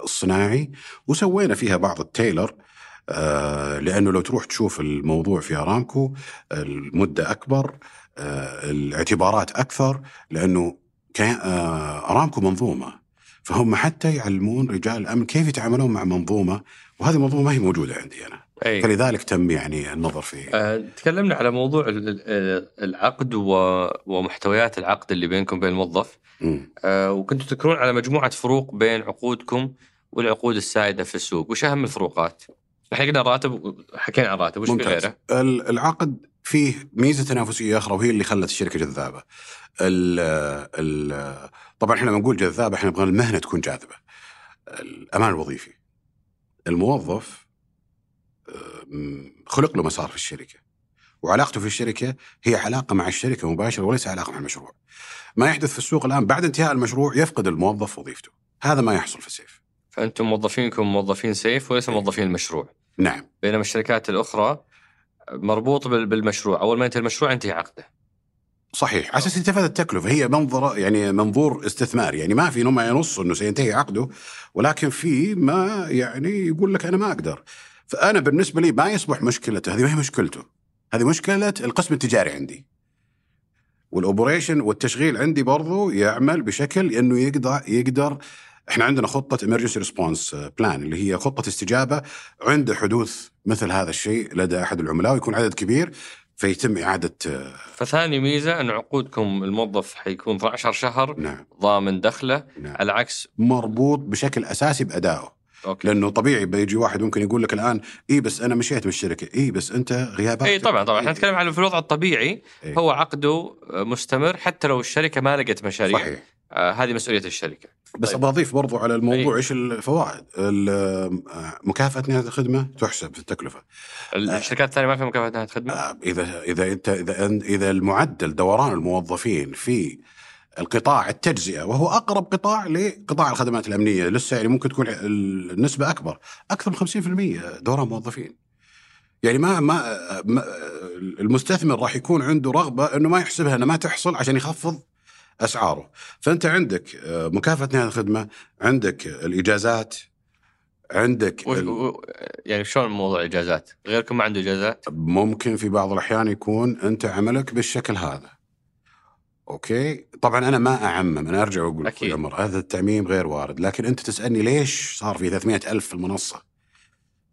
الصناعي وسوينا فيها بعض التيلر آه لأنه لو تروح تشوف الموضوع في أرامكو المدة أكبر آه الاعتبارات أكثر لأنه آه أرامكو منظومة. فهم حتى يعلمون رجال الأمن كيف يتعاملون مع منظومة وهذه المنظومة ما هي موجودة عندي أنا. أي. فلذلك تم يعني النظر فيه أه تكلمنا على موضوع العقد ومحتويات العقد اللي بينكم وبين الموظف. أه وكنتوا تذكرون على مجموعة فروق بين عقودكم والعقود السائدة في السوق. وش أهم الفروقات؟ إحنا قلنا الراتب حكينا عن الراتب وش في غيره؟ العقد فيه ميزة تنافسية أخرى وهي اللي خلت الشركة جذابة. ال ال طبعا إحنا لما نقول جذابة إحنا نبغى المهنة تكون جاذبة. الأمان الوظيفي. الموظف خلق له مسار في الشركة وعلاقته في الشركة هي علاقة مع الشركة مباشرة وليس علاقة مع المشروع. ما يحدث في السوق الآن بعد انتهاء المشروع يفقد الموظف وظيفته. هذا ما يحصل في سيف. فأنتم موظفينكم موظفين سيف وليس موظفين المشروع. نعم. بينما الشركات الأخرى مربوط بالمشروع، أول ما ينتهي المشروع ينتهي عقده. صحيح على أساس يتفادى التكلفة هي منظر يعني منظور استثمار يعني ما في ما ينص إنه سينتهي عقده ولكن في ما يعني يقول لك أنا ما أقدر فأنا بالنسبة لي ما يصبح مشكلته هذه ما هي مشكلته هذه مشكلة القسم التجاري عندي وال operation والتشغيل عندي برضو يعمل بشكل إنه يقدر يقدر إحنا عندنا خطة emergency response plan اللي هي خطة استجابة عند حدوث مثل هذا الشيء لدى أحد العملاء ويكون عدد كبير فيتم إعادة فثاني ميزة أن عقودكم الموظف حيكون 12 شهر نعم. ضامن دخله نعم. على عكس مربوط بشكل أساسي بأدائه okay. لأنه طبيعي بيجي واحد ممكن يقول لك الآن إي بس أنا مشيت من الشركة إي بس أنت غيابات إي طبعا طبعا. إحنا نتكلم عن في الوضع الطبيعي إيه؟ هو عقده مستمر حتى لو الشركة ما لقت مشاريع. صحيح. آه هذه مسؤولية الشركة. بس طيب. اضيف برضو على الموضوع إيش الفوائد؟ مكافأة نهاية الخدمة تحسب في التكلفة. الشركات الثانية ما فيها مكافأة نهاية الخدمة؟ آه إذا إذا أنت إذا إذا المعدل دوران الموظفين في القطاع التجزئة وهو أقرب قطاع لقطاع الخدمات الأمنية لسه يعني ممكن تكون النسبة أكبر أكثر من 50% دوران موظفين يعني ما ما, ما المستثمر راح يكون عنده رغبة إنه ما يحسبها انها ما تحصل عشان يخفض أسعاره فأنت عندك آه، مكافأة نهاية الخدمة عندك الإجازات عندك ال... يعني شلون موضوع الإجازات؟ غيركم ما عنده إجازات؟ ممكن في بعض الأحيان يكون أنت عملك بالشكل هذا. okay؟ طبعا أنا ما أعمم أنا أرجع وأقول لك عمر هذا التعميم غير وارد، لكن أنت تسألني ليش صار في 300 ألف في المنصة؟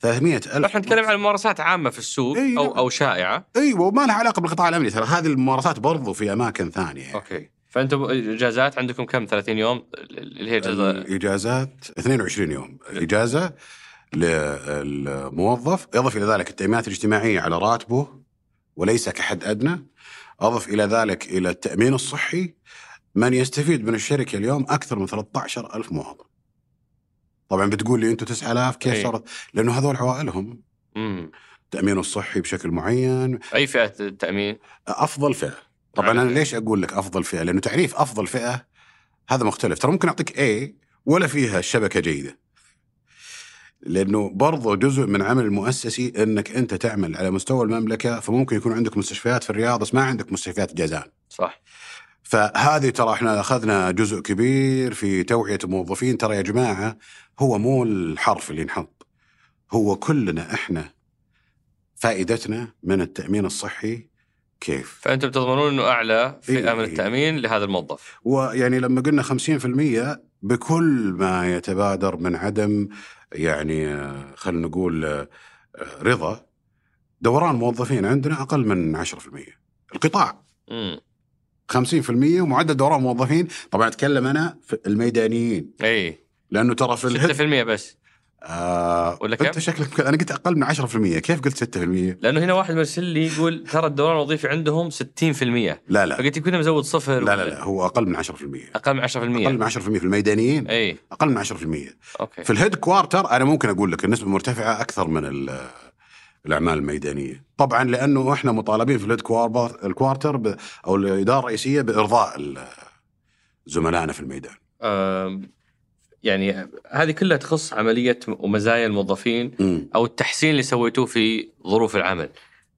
300 ألف إحنا نتكلم عن ممارسات عامة في السوق أيوة. أو أو شائعة. أيوة وما لها علاقة بالقطاع الأمني. ترى هذه الممارسات برضو في أماكن ثانية okay. فأنتم إجازات عندكم كم؟ 30 يوم؟ اللي هي اجازه الإجازات 22 يوم. إجازة للموظف اضف إلى ذلك التامينات الاجتماعية على راتبه وليس كحد أدنى. أضف إلى ذلك إلى التأمين الصحي من يستفيد من الشركة اليوم أكثر من 13 ألف موظف طبعا بتقول لي أنتم 9000 كيف إيه. صارت؟ لأنه هذول عوائلهم التأمين الصحي بشكل معين. أي فئة التأمين؟ أفضل فئة. طبعا أنا ليش أقول لك أفضل فئة؟ لأنه تعريف أفضل فئة هذا مختلف. ترى ممكن أعطيك A ولا فيها شبكة جيدة. لأنه برضه جزء من عمل المؤسسي إنك أنت تعمل على مستوى المملكة فممكن يكون عندك مستشفيات في الرياض بس ما عندك مستشفيات جازان. صح. فهذه ترى إحنا أخذنا جزء كبير في توعية الموظفين. ترى يا جماعة هو مو الحرف اللي ينحط. هو كلنا إحنا فائدتنا من التأمين الصحي كيف؟ فأنتم تضمنون إنه أعلى فئة إيه من التأمين لهذا الموظف. ويعني لما قلنا 50% بكل ما يتبادر من عدم يعني خلينا نقول رضا. دوران موظفين عندنا أقل من 10% القطاع. امم 50% ومعدل دوران موظفين. طبعا أتكلم أنا في الميدانيين. اي لأنه ترى في 6% بس. آه ولا كم؟ انت شكلك أنا قلت أقل من 10% كيف قلت 6%؟ لأنه هنا واحد مرسل لي يقول ترى الدوران الوظيفي عندهم 60% لا لا. فقلت يمكن مزود صفر لا لا لا هو أقل من 10% أقل من 10% أقل من 10% في الميدانيين؟ إي. أقل من 10% okay. في ال headquarter أنا ممكن أقول لك النسبة مرتفعة أكثر من الأعمال الميدانية. طبعا لأنه إحنا مطالبين في ال headquarter أو الإدارة الرئيسية بإرضاء زملائنا في الميدان. يعني هذه كلها تخص عملية ومزايا الموظفين. أو التحسين اللي سويتوه في ظروف العمل.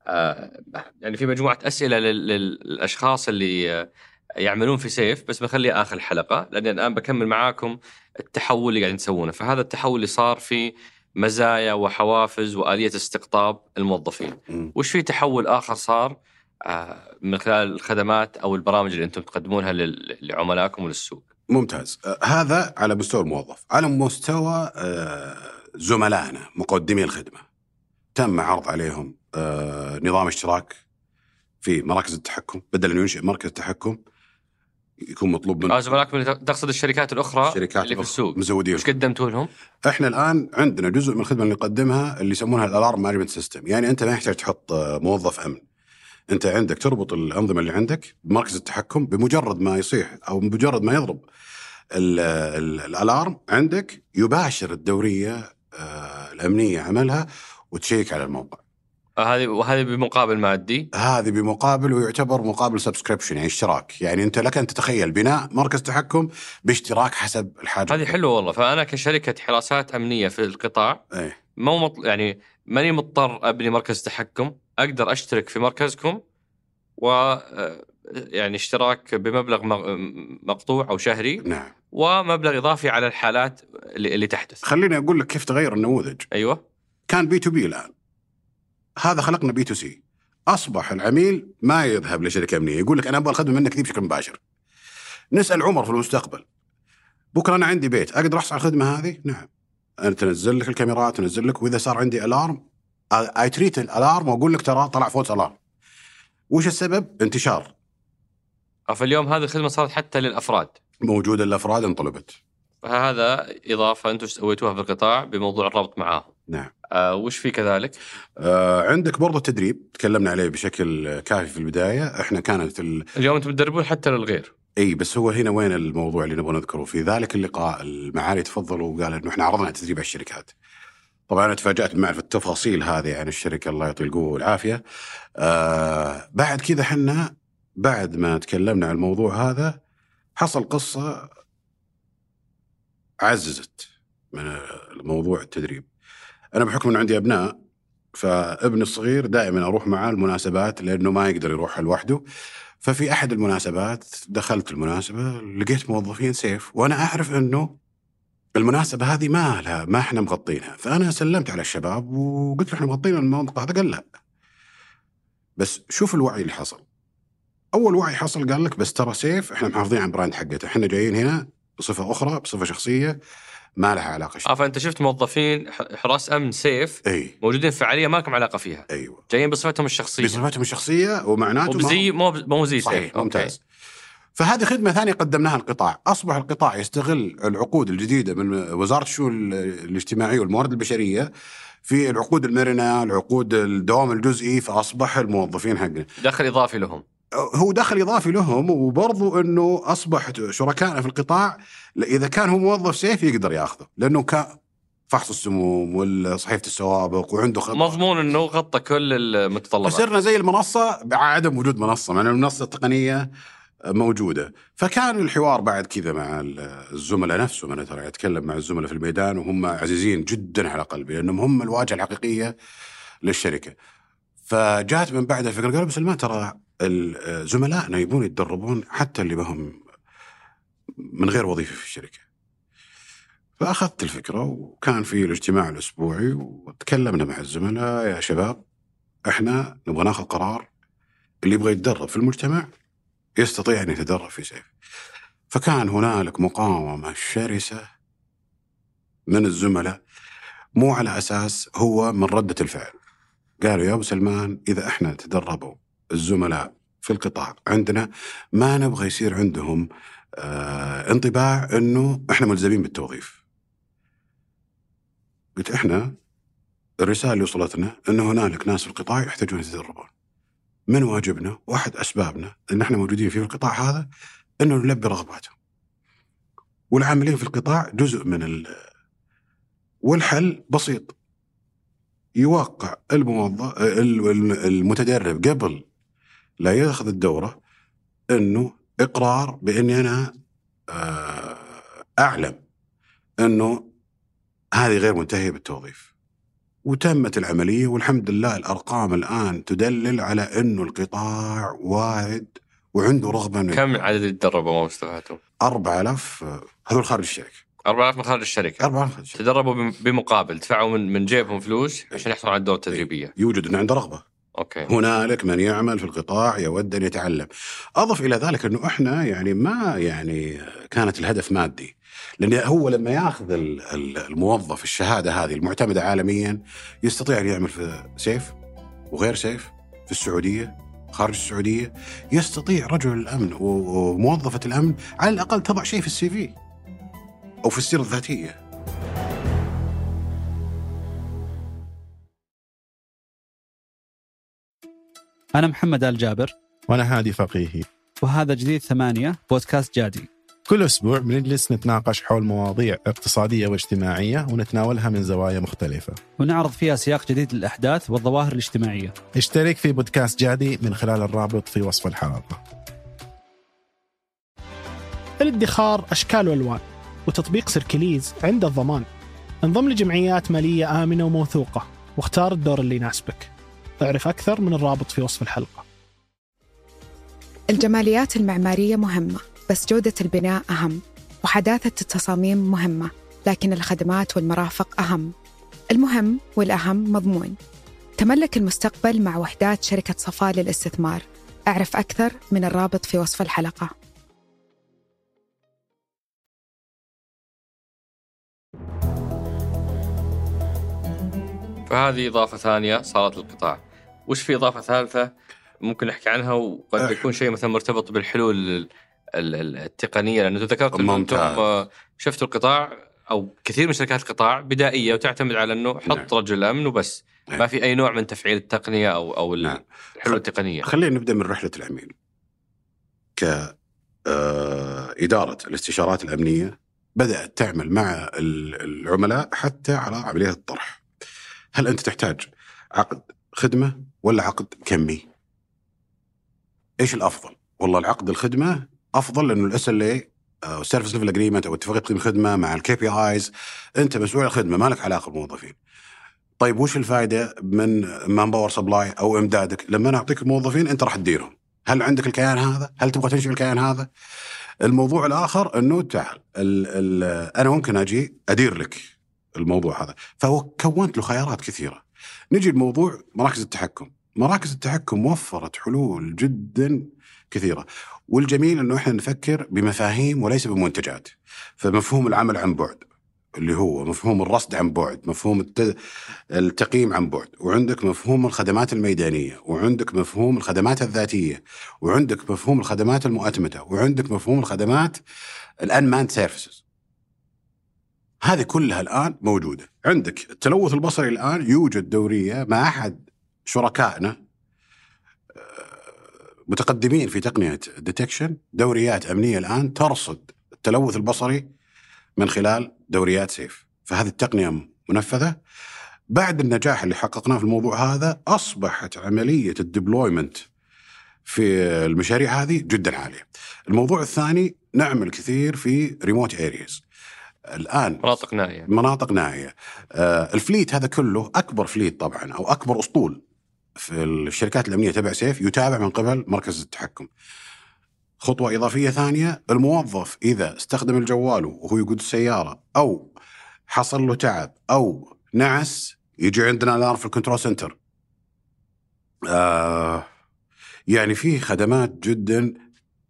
آه، يعني في مجموعة أسئلة لل- لل- للأشخاص اللي يعملون في سيف بس بخلي آخر الحلقة لأن الآن بكمل معاكم التحول اللي قاعدين تسوونه، فهذا التحول اللي صار في مزايا وحوافز وآلية استقطاب الموظفين. وش في تحول آخر صار من خلال الخدمات أو البرامج اللي أنتم تقدمونها لعملائكم وللسوق؟ ممتاز. آه، هذا على مستوى الموظف. على مستوى آه، زملائنا مقدمي الخدمة. تم عرض عليهم آه، نظام اشتراك في مراكز التحكم. بدل أن ينشئ مركز تحكم يكون مطلوب من آه، زملائكم تقصد الشركات الأخرى الشركات اللي في السوق. مزودين وش قدمتوا لهم؟ إحنا الآن عندنا جزء من الخدمة اللي نقدمها اللي يسمونها ال alarm management system. يعني أنت ما يحتاج تحط آه، موظف أمن. انت عندك تربط الأنظمة اللي عندك بمركز التحكم بمجرد ما يصيح أو بمجرد ما يضرب ال- ال- ال alarm عندك يباشر الدورية آه، الأمنية عملها و check على الموقع. آه، هذه وهذه بمقابل مادي؟ هذه بمقابل ويعتبر مقابل subscription يعني اشتراك. يعني أنت لك أن تتخيل بناء مركز تحكم باشتراك حسب الحاجة. هذه حلوة والله. فأنا كشركة حراسات أمنية في القطاع إيه. مو مط... يعني ماني مضطر أبني مركز تحكم. أقدر أشترك في مركزكم و آه، يعني اشتراك بمبلغ مقطوع أو شهري نعم. ومبلغ إضافي على الحالات اللي, اللي تحدث. خليني أقول لك كيف تغير النموذج. أيوه. كان B2B الآن. هذا خلقنا B2C. أصبح العميل ما يذهب لشركة أمنية. يقول لك أنا أبغى الخدمة منك دي بشكل مباشر. نسأل عمر في المستقبل. بكرة أنا عندي بيت. أقدر أحصل على الخدمة هذه؟ نعم. أنا تنزل لك الكاميرات تنزل لك وإذا صار عندي alarm اي تريت الالارم وأقول لك ترى طلع فوت الارم وش السبب؟ انتشار. فاليوم هذه الخدمة صارت حتى للأفراد. موجودة الافراد انطلبت. فهذا إضافة أنتم سويتوها في القطاع بموضوع الربط معاهم نعم. آه وش في كذلك؟ آه عندك برضو التدريب تكلمنا عليه بشكل كافي في البداية. إحنا كانت ال... اليوم أنتم تدربون حتى للغير. إي بس هو هنا وين الموضوع اللي نبغى نذكره؟ في ذلك اللقاء المعالي تفضلوا وقال إنه إحنا عرضنا تدريب على الشركات. طبعا أنا تفاجأت بمعرفه التفاصيل هذه عن الشركة الله يعطي القوة والعافية. آه بعد كذا إحنا بعد ما تكلمنا عن الموضوع هذا حصل قصة عززت من الموضوع التدريب. أنا بحكم إنه عندي أبناء فابني الصغير دائما أروح معاه المناسبات لأنه ما يقدر يروح لوحده. ففي أحد المناسبات دخلت المناسبة لقيت موظفين سيف وأنا أعرف إنه المناسبة هذه ما لها ما إحنا مغطينها. فأنا سلمت على الشباب وقلت له إحنا مغطين المنطقة هذا. قال لا. بس شوف الوعي اللي حصل. أول وعي حصل قال لك بس ترى سيف إحنا محافظين على ال brand حقته. إحنا جايين هنا بصفة أخرى بصفة شخصية ما لها علاقة آه فأنت شفت موظفين حراس أمن سيف أي. موجودين في فعالية ما لكم علاقة فيها. أيوه. جايين بصفتهم الشخصية. بصفتهم الشخصية ومعناته ما- وبزي مو مو زي سيف. صحيح ممتاز. فهذه خدمة ثانية قدمناها القطاع أصبح القطاع يستغل العقود الجديدة من وزارة الشؤون الاجتماعية والموارد البشرية في العقود المرنة العقود الدوام الجزئي فأصبح الموظفين حقنا. دخل إضافي لهم. هو دخل إضافي لهم وبرضو أنه أصبح شركائنا في القطاع إذا كان هو موظف سيف يقدر ياخذه لأنه كان فحص السموم وصحيفة السوابق وعنده خطة مضمون إنه غطى كل المتطلبات. فصرنا زي المنصة بعدم وجود منصة مع أن المنصة التقنية موجودة. فكان الحوار بعد كذا مع الزملاء نفسهم. أنا ترى أتكلم مع الزملاء في الميدان وهم عزيزين جدا على قلبي لأنهم هم الواجهة الحقيقية للشركة. فجاءت من بعدها الفكرة قالوا ما ترى زملائنا يبون يتدربون حتى اللي بهم من غير وظيفة في الشركة. فأخذت الفكرة وكان في الاجتماع الأسبوعي وتكلمنا مع الزملاء يا شباب إحنا نبغى ناخذ قرار اللي يبغى يتدرب في المجتمع يستطيع أن يتدرب في سيف. فكان هنالك مقاومة شرسة من الزملاء مو على أساس هو من ردة الفعل. قالوا يا أبو سلمان إذا إحنا تدربوا الزملاء في القطاع عندنا ما نبغى يصير عندهم آه انطباع إنه إحنا ملزمين بالتوظيف. قلت إحنا الرسالة اللي وصلتنا انه هنالك ناس في القطاع يحتاجون يتدربون. من واجبنا واحد أسبابنا ان إحنا موجودين في القطاع هذا إنه نلبي رغباتهم. والعاملين في القطاع جزء من ال والحل بسيط. يوقع الموظف المتدرب قبل لا يأخذ الدورة إنه إقرار بإني أنا آه أعلم إنه هذه غير منتهية بالتوظيف وتمت العملية والحمد لله الأرقام الآن تدلل على إنه القطاع واعد وعنده رغبة إنه كم عدد اللي تدربوا ما استفادوا؟ 4000 آه، هذول خارج الشركة. 4000 من خارج الشركة؟ 4000 خارج الشركة. تدربوا بم- بمقابل دفعوا من من جيبهم فلوس عشان يحصلوا على الدور التدريبية. يوجد إنه عنده رغبة. أوكي. هنالك من يعمل في القطاع يود أن يتعلم. أضف إلى ذلك إنه إحنا يعني ما يعني كانت الهدف مادي. لأن هو لما ياخذ ال- ال- الموظف الشهادة هذه المعتمدة عالميا يستطيع أن يعمل في سيف وغير سيف في السعودية خارج السعودية يستطيع رجل الأمن وموظفة الأمن على الأقل تضع شيء في السي في أو في السيرة الذاتية. أنا محمد آل جابر. وأنا هادي فقيهي. وهذا جديد ثمانية بودكاست جادي. كل أسبوع بنجلس نتناقش حول مواضيع اقتصادية واجتماعية ونتناولها من زوايا مختلفة. ونعرض فيها سياق جديد للأحداث والظواهر الاجتماعية. اشترك في بودكاست جادي من خلال الرابط في وصف الحلقة. الادخار أشكال وألوان وتطبيق سيركليز عنده الضمان. انضم لجمعيات مالية آمنة وموثوقة واختار الدور اللي يناسبك. اعرف أكثر من الرابط في وصف الحلقة. الجماليات المعمارية مهمة. بس جودة البناء أهم وحداثة التصاميم مهمة لكن الخدمات والمرافق أهم. المهم والأهم مضمون. تملك المستقبل مع وحدات شركة صفاء للاستثمار. أعرف أكثر من الرابط في وصف الحلقة. فهذه إضافة ثانية صارت للقطاع. وش في إضافة ثالثة ممكن نحكي عنها؟ وقد أه. يكون شيء مثلا مرتبط بالحلول ال- ال- ال- التقنية لأنه ذكرت إنه أنتم. آه، شفتوا القطاع أو كثير من شركات القطاع بدائية وتعتمد على إنه نعم. حط رجل أمن وبس نعم. ما في أي نوع من تفعيل التقنية أو أو نعم. الحلول التقنية خلينا نبدأ من رحلة العميل. ك آه، إدارة الاستشارات الأمنية بدأت تعمل مع ال- العملاء حتى على عملية الطرح. هل أنت تحتاج عقد خدمة ولا عقد كمي؟ إيش الأفضل؟ والله العقد الخدمة أفضل لأنه ال SLA ال service level agreement أو اتفاقيه تقديم خدمة مع ال KPIs أنت مسؤول عن الخدمة ما لك علاقة بالموظفين. طيب وش الفائده من manpower supply أو إمدادك؟ لما أنا أعطيك الموظفين أنت راح تديرهم. هل عندك الكيان هذا؟ هل تبغى تنشئ الكيان هذا؟ الموضوع الآخر أنه تعال ال ال أنا ممكن أجي أدير لك الموضوع هذا، فهو كونت له خيارات كثيرة. نجي لموضوع مراكز التحكم، مراكز التحكم وفرت حلول جدا كثيرة، والجميل إنه إحنا نفكر بمفاهيم وليس بمنتجات. فمفهوم العمل عن بعد اللي هو مفهوم الرصد عن بعد، مفهوم الت... التقييم عن بعد. وعندك مفهوم الخدمات الميدانية وعندك مفهوم الخدمات الذاتية وعندك مفهوم الخدمات المؤتمتة وعندك مفهوم الخدمات ال unmanned services هذه كلها الآن موجودة. عندك التلوث البصري الآن يوجد دورية مع أحد شركائنا متقدمين في تقنية detection دوريات أمنية الآن ترصد التلوث البصري من خلال دوريات سيف فهذه التقنية منفذة بعد النجاح اللي حققناه في الموضوع هذا أصبحت عملية ال deployment في المشاريع هذه جدا عالية. الموضوع الثاني نعمل كثير في remote areas. الآن مناطق نائية مناطق نائية. آه ال fleet هذا كله أكبر fleet طبعا أو أكبر أسطول في الشركات الأمنية تبع سيف يتابع من قبل مركز التحكم. خطوة إضافية ثانية الموظف إذا استخدم الجوال وهو يقود السيارة أو حصل له تعب أو نعس يجي عندنا الآن في ال control center. آه يعني في خدمات جدا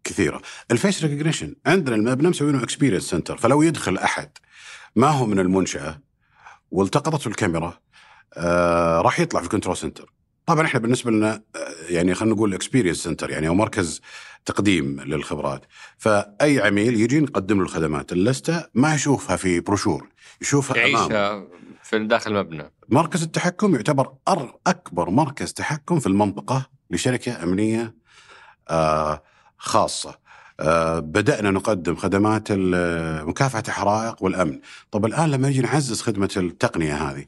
كثيرة. ال face recognition عندنا المبنى مسوينه experience center فلو يدخل أحد ما هو من المنشأة والتقطته الكاميرا آه راح يطلع في ال control center. طبعا إحنا بالنسبة لنا يعني خلينا نقول experience center يعني أو مركز تقديم للخبرات. فأي عميل يجي نقدم له الخدمات اللستة ما يشوفها في بروشور يشوفها أمامه. يعيش في داخل المبنى مركز التحكم يعتبر أر أكبر مركز تحكم في المنطقة لشركة أمنية آه خاصة آه بدأنا نقدم خدمات مكافحة الحرائق والأمن طب الآن لما يجي نعزز خدمة التقنية هذه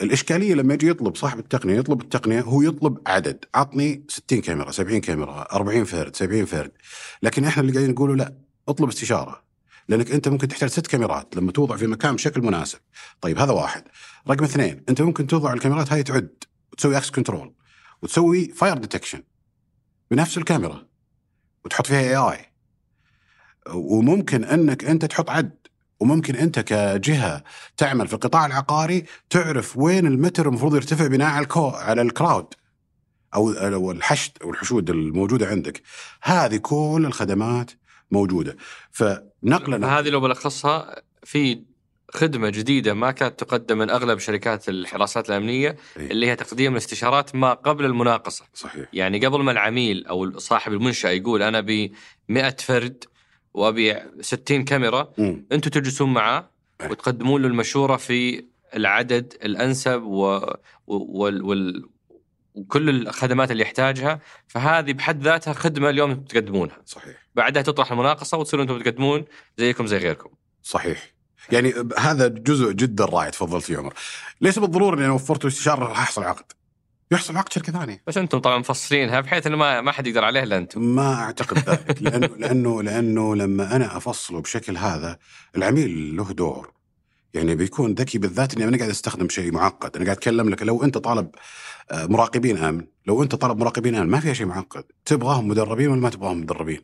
الإشكالية لما يجي يطلب صاحب التقنية يطلب التقنية هو يطلب عدد. عطني 60 كاميرا 70 كاميرا 40 فرد 70 فرد. لكن إحنا اللي قاعدين نقوله لا اطلب استشارة. لأنك أنت ممكن تحتاج ست كاميرات لما توضع في مكان بشكل مناسب. طيب هذا واحد. رقم اثنين أنت ممكن توضع الكاميرات هاي تعد وتسوي access control وتسوي fire detection بنفس الكاميرا وتحط فيها AI وممكن أنك أنت تحط عد وممكن أنت كجهة تعمل في القطاع العقاري تعرف وين المتر المفروض يرتفع بناء على الكو على ال crowd أو الحشد أو الحشود الموجودة عندك. هذه كل الخدمات موجودة. فنقلا فهذه لو بلخصها في خدمة جديدة ما كانت تقدم من أغلب شركات الحراسات الأمنية إيه. اللي هي تقديم الاستشارات ما قبل المناقصة. صحيح. يعني قبل ما العميل أو صاحب المنشأة يقول أنا ب 100 فرد وأبي 60 كاميرا. مم. أنتم تجلسون معاه إيه. وتقدمون له المشورة في العدد الأنسب و... و- وال... وال... وكل الخدمات اللي يحتاجها. فهذه بحد ذاتها خدمة اليوم تقدمونها. صحيح. بعدها تطرح المناقصة وتصيرون أنتم تقدمون زيكم زي غيركم. صحيح. يعني هذا جزء جدا رائع تفضلت فيه عمر. ليس بالضرورة اني وفرت استشارة راح يحصل عقد يحصل عقد شركه ثانية بس أنتم طبعا مفصلينها بحيث إنه ما ما حد يقدر عليه إلا أنتم. ما أعتقد ذلك لأنه لأنه لأنه لما أنا أفصله بشكل هذا العميل له دور. يعني بيكون ذكي بالذات إني أنا قاعد أستخدم شيء معقد. أنا قاعد أتكلم لك لو أنت طالب آه، مراقبين آمن لو أنت طالب مراقبين آمن ما فيها شيء معقد. تبغاهم مدربين ولا ما تبغاهم مدربين؟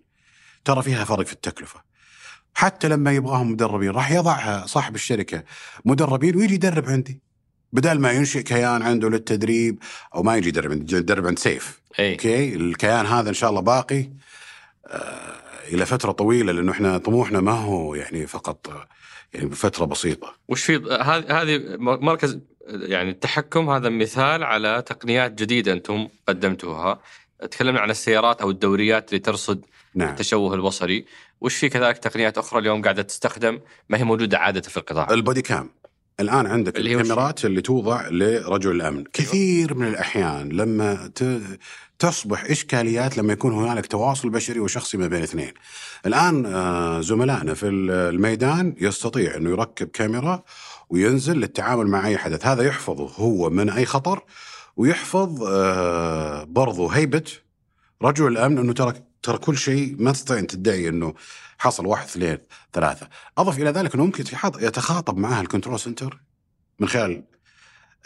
ترى فيها فرق في التكلفة. حتى لما يبغاهم مدربين راح يضعها صاحب الشركة مدربين ويجي يدرب عندي. بدل ما ينشئ كيان عنده للتدريب أو ما يجي يدرب يدرب عند سيف. اي okay؟ الكيان هذا إن شاء الله باقي. آه إلى فترة طويلة لأنه إحنا طموحنا ما هو يعني فقط يعني بفتره بسيطة. وش في هذه هذه مركز يعني التحكم هذا مثال على تقنيات جديدة أنتم قدمتوها. تكلمنا عن السيارات أو الدوريات اللي ترصد نعم. التشوه البصري. وش في كذلك تقنيات أخرى اليوم قاعدة تستخدم؟ ما هي موجودة عادة في القطاع؟ البودي كام؟ الآن عندك اللي الكاميرات اللي توضع لرجل الأمن. كثير من الأحيان لما ت... تصبح إشكاليات لما يكون هنالك تواصل بشري وشخصي ما بين اثنين. الآن آه، زملائنا في الميدان يستطيع أنه يركب كاميرا وينزل للتعامل مع أي حدث. هذا يحفظه هو من أي خطر ويحفظ آه، برضو هيبة رجل الأمن أنه ترى ترى كل شيء ما تستطيع أن تدعي أنه حصل واحد اثنين ثلاثة. أضف إلى ذلك أنه ممكن يتخاطب معها ال control center من خلال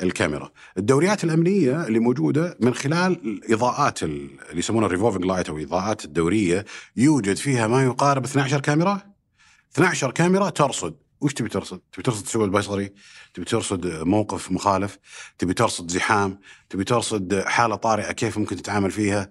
الكاميرا. الدوريات الأمنية اللي موجودة من خلال الاضاءات ال- اللي يسمونها ال revolving light أو الاضاءات الدورية يوجد فيها ما يقارب 12 كاميرا. 12 كاميرا ترصد. وش تبي ترصد؟ تبي ترصد التشوه البصري، تبي ترصد موقف مخالف، تبي ترصد زحام، تبي ترصد حالة طارئة كيف ممكن تتعامل فيها.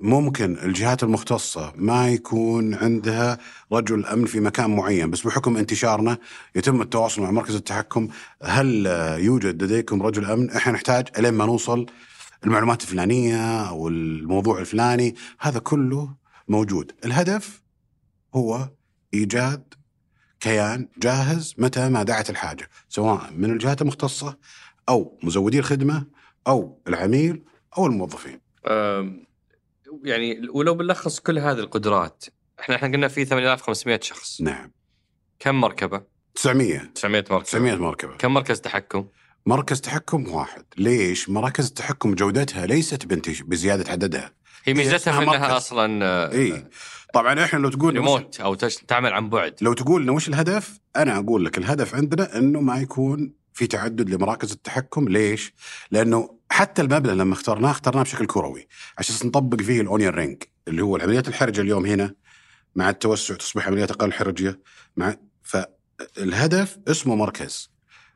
ممكن الجهات المختصة ما يكون عندها رجل أمن في مكان معين بس بحكم انتشارنا يتم التواصل مع مركز التحكم هل يوجد لديكم رجل أمن؟ إحنا نحتاج إلين ما نوصل المعلومات الفلانية أو الموضوع الفلاني، هذا كله موجود. الهدف هو إيجاد كيان جاهز متى ما دعت الحاجة، سواء من الجهات المختصة أو مزودي الخدمة أو العميل أو الموظفين. يعني ولو بنلخص كل هذه القدرات إحنا إحنا قلنا في 8500 شخص نعم. كم مركبة 900 900 مركبة 900 مركبة. كم مركز تحكم مركز تحكم واحد، ليش؟ مراكز التحكم جودتها ليست بانتش- بزيادة عددها. هي ميزتها في إنها. أصلا إي طبعا إحنا لو تقول ريموت أو تعمل عن بعد لو تقول لنا وش الهدف؟ أنا أقول لك الهدف عندنا إنه ما يكون في تعدد لمراكز التحكم، ليش؟ لأنه حتى المبنى لما اخترناه اخترناه بشكل كروي عشان نطبق فيه الاونيون رينج اللي هو العمليات الحرجة اليوم هنا مع التوسع تصبح عمليات أقل حرجيه مع فالهدف اسمه مركز.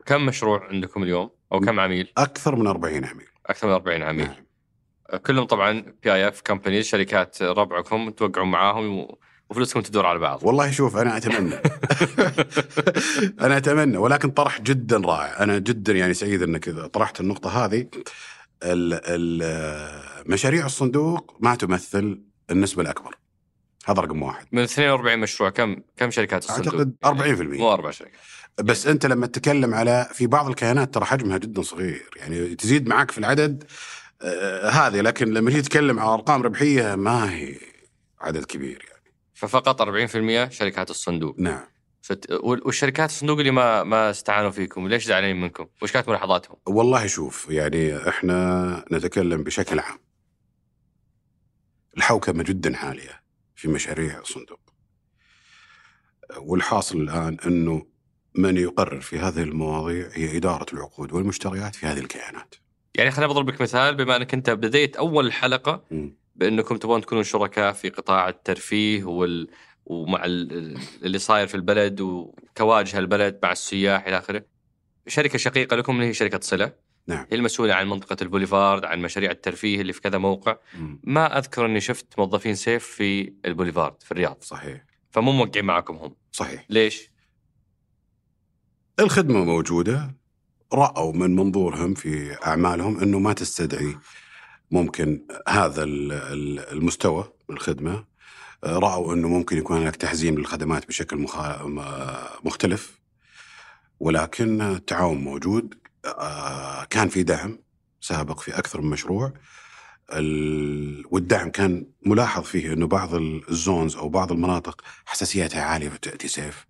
كم مشروع عندكم اليوم؟ أو كم عميل؟ أكثر من 40 عميل. أكثر من 40 عميل. نعم. كلهم طبعا بي اي اف كمبانيز شركات ربعكم توقعون معاهم و- وفلوسكم تدور على بعض. والله شوف أنا أتمنى. أنا أتمنى ولكن طرح جدا رائع. أنا جدا يعني سعيد إنك طرحت النقطة هذه. مشاريع الصندوق ما تمثل النسبة الأكبر. هذا رقم واحد. من 42 مشروع كم كم شركات الصندوق؟ أعتقد 40% مو أربع شركات. بس أنت لما تتكلم على في بعض الكيانات ترى حجمها جدا صغير. يعني تزيد معك في العدد آه هذه لكن لما تيجي تتكلم على أرقام ربحية ما هي عدد كبير يعني. ففقط 40% شركات الصندوق نعم فت... وال- والشركات الصندوق اللي ما ما استعانوا فيكم ليش زعلانين منكم؟ وش كانت ملاحظاتهم؟ والله شوف يعني إحنا نتكلم بشكل عام الحوكمة جدا عاليه في مشاريع الصندوق والحاصل الآن إنه من يقرر في هذه المواضيع هي إدارة العقود والمشتريات في هذه الكيانات. يعني خليني بضرب لك مثال بما أنك أنت بديت أول الحلقة مم. بأنكم تبغون تكونوا شركاء في قطاع الترفيه وال ومع ال- اللي صاير في البلد وكواجه البلد مع السياح إلى آخره. شركة شقيقة لكم اللي هي شركة صلة. نعم. هي المسؤولة عن منطقة البوليفارد، عن مشاريع الترفيه اللي في كذا موقع. مم. ما أذكر إني شفت موظفين سيف في البوليفارد في الرياض، صحيح فمو موقعين معكم هم. صحيح. ليش؟ الخدمة موجودة رأوا من منظورهم في أعمالهم إنه ما تستدعي ممكن هذا ال- ال- المستوى من الخدمة. آه، رأوا إنه ممكن يكون هناك تحزيم للخدمات بشكل مخا... م- مختلف. ولكن التعاون موجود. آه، كان في دعم سابق في أكثر من مشروع. ال... والدعم كان ملاحظ فيه إنه بعض الزونز أو بعض المناطق حساسيتها عالية فتاتي سيف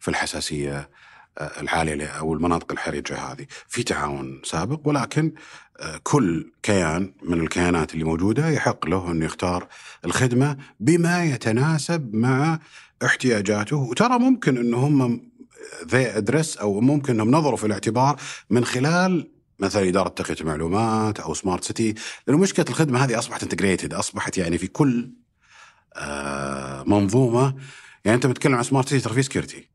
في الحساسية. العاليه ل- أو المناطق الحرجة هذه. في تعاون سابق ولكن آه، كل كيان من الكيانات اللي موجودة يحق له انه يختار الخدمة بما يتناسب مع احتياجاته. وترى ممكن انه هم they address أو ممكن أنهم نظروا في الاعتبار من خلال مثلا إدارة تقنيه المعلومات أو smart city لأنه مشكله الخدمة هذه أصبحت integrated أصبحت يعني في كل آه، منظومة. يعني أنت بتتكلم عن smart city ترى في security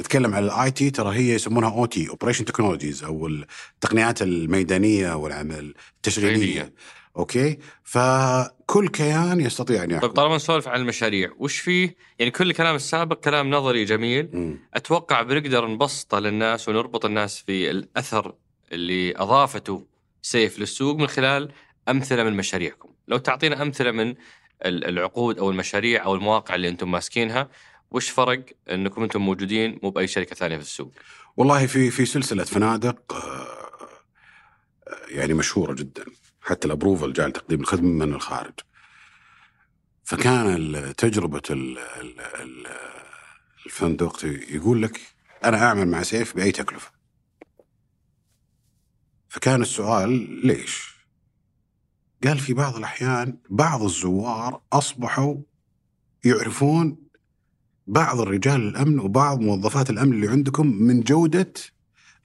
نتكلم على ال IT ترى هي يسمونها OT operation technologies أو التقنيات الميدانية والعمل التشغيلية. أوكي فكل كيان يستطيع أن طيب يحكم طالما نسولف عن المشاريع، وش فيه؟ يعني كل الكلام السابق كلام نظري جميل، مم. أتوقع بنقدر نبسطه للناس ونربط الناس في الأثر اللي أضافته سيف للسوق من خلال أمثلة من مشاريعكم، لو تعطينا أمثلة من ال- العقود أو المشاريع أو المواقع اللي أنتم ماسكينها، وش فرق انكم أنتم موجودين مو بأي شركة ثانية في السوق؟ والله في في سلسلة فنادق آه، يعني مشهورة جدا حتى الابروفل جاء لتقديم الخدمة من الخارج فكان تجربة ال- ال- ال- الفندق يقول لك أنا أعمل مع سيف بأي تكلفة فكان السؤال ليش؟ قال في بعض الأحيان بعض الزوار أصبحوا يعرفون بعض الرجال الأمن وبعض موظفات الأمن اللي عندكم من جودة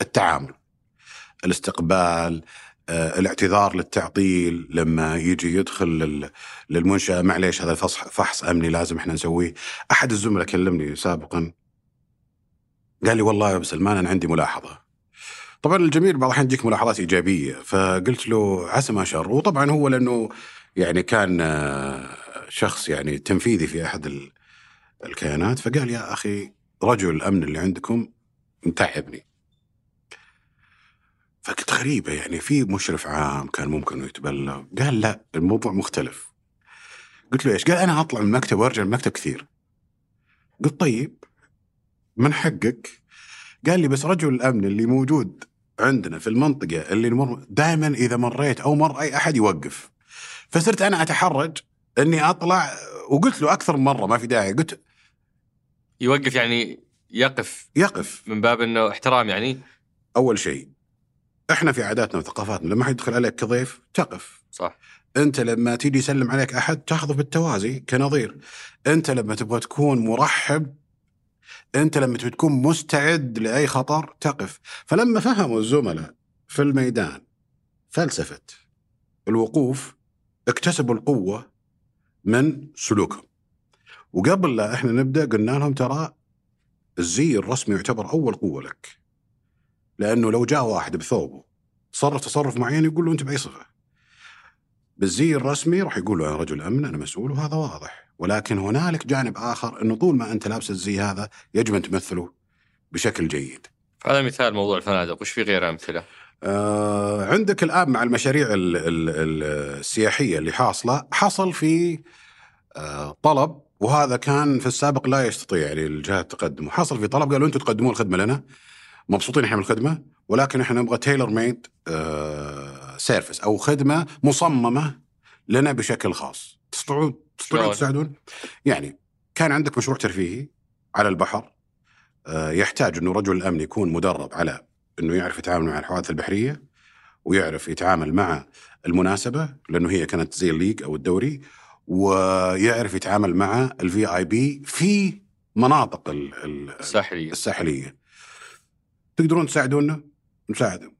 التعامل. الاستقبال، آه، الاعتذار للتعطيل لما يجي يدخل لل- للمنشأة معليش هذا فصح فحص أمني لازم إحنا نسويه. أحد الزملاء كلمني سابقا قال لي والله يا أبو سلمان أنا عندي ملاحظة. طبعا الجميل بعض الأحيان تجيك ملاحظات إيجابية فقلت له عسى ما شر وطبعا هو لأنه يعني كان آه، شخص يعني تنفيذي في أحد الكيانات. فقال يا أخي رجل الأمن اللي عندكم متعبني فقلت غريبة يعني في مشرف عام كان ممكن يتبلغ. قال لا الموضوع مختلف. قلت له إيش؟ قال أنا أطلع من المكتب وأرجع من المكتب كثير. قلت طيب من حقك؟ قال لي بس رجل الأمن اللي موجود عندنا في المنطقة اللي نمر دائما إذا مريت أو مر أي أحد يوقف. فصرت أنا أتحرج إني أطلع وقلت له أكثر من مرة ما في داعي. قلت يوقف يعني يقف يقف. من باب إنه احترام يعني؟ أول شيء إحنا في عاداتنا وثقافاتنا لما حد يدخل عليك كضيف تقف. صح. أنت لما تيجي يسلم عليك أحد تأخذه بالتوازي كنظير. أنت لما تبغى تكون مرحب أنت لما تبغى تكون مستعد لأي خطر تقف. فلما فهموا الزملاء في الميدان فلسفة الوقوف اكتسبوا القوة من سلوكهم. وقبل لا إحنا نبدأ قلنا لهم ترى الزي الرسمي يعتبر أول قوة لك. لأنه لو جاء واحد بثوبه تصرف تصرف معين يقول له أنت بأي صفة. بالزي الرسمي راح يقول له أنا رجل أمن أنا مسؤول وهذا واضح. ولكن هنالك جانب آخر إنه طول ما أنت لابس الزي هذا يجب أن تمثله بشكل جيد. هذا مثال موضوع الفنادق وش في غير أمثلة؟ آه عندك الآن مع المشاريع ال ال ال السياحية اللي حاصلة حصل في آه طلب وهذا كان في السابق لا يستطيع يعني الجهات تقدمه. حصل في طلب قالوا أنتم تقدمون الخدمة لنا. مبسوطين إحنا من الخدمه ولكن إحنا نبغى tailor-made service أو خدمة مصممة لنا بشكل خاص. تستطيعون تستطيعون؟ تساعدون؟ يعني كان عندك مشروع ترفيهي على البحر آه، يحتاج إنه رجل الامن يكون مدرب على إنه يعرف يتعامل مع الحوادث البحرية ويعرف يتعامل مع المناسبة لأنه هي كانت زي ال league أو الدوري. ويعرف يتعامل مع ال VIP في مناطق ال- ال- الساحلية. الساحلية. تقدرون تساعدونا؟ نساعدهم.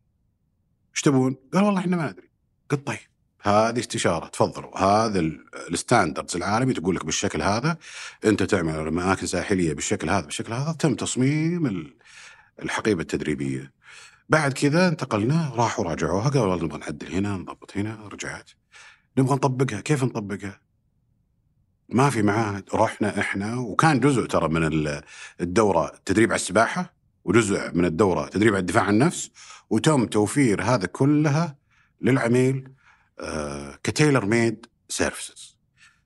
إيش تبون؟ قال والله إحنا ما ندري قلت طيب. هذه استشارة. تفضلوا. هذا ال- الستاندردز العالمي تقول لك بالشكل هذا أنت تعمل أماكن ساحلية بالشكل هذا بالشكل هذا تم تصميم ال- الحقيبة التدريبية. بعد كذا انتقلنا راحوا راجعوها قالوا نبغى نعدل هنا نضبط هنا رجعت. نبغى نطبقها. كيف نطبقها؟ ما في معاهد رحنا إحنا وكان جزء ترى من ال- الدورة تدريب على السباحة وجزء من الدورة تدريب على الدفاع عن النفس وتم توفير هذا كلها للعميل آه، ك tailor-made services.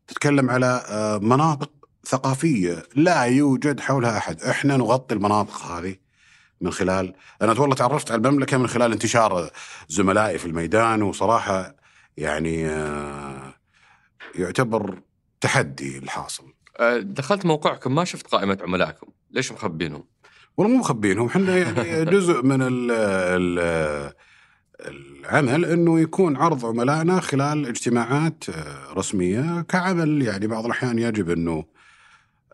تتكلم على آه، مناطق ثقافية لا يوجد حولها أحد. إحنا نغطي المناطق هذه من خلال أنا والله تعرفت على المملكة من خلال انتشار زملائي في الميدان وصراحة يعني آه، يعتبر تحدي الحاصل. آه، دخلت موقعكم ما شفت قائمة عملائكم. ليش مخبينهم؟ والله مو مخبينهم. إحنا يعني جزء من ال ال العمل إنه يكون عرض عملائنا خلال اجتماعات آه، رسمية. كعمل يعني بعض الأحيان يجب إنه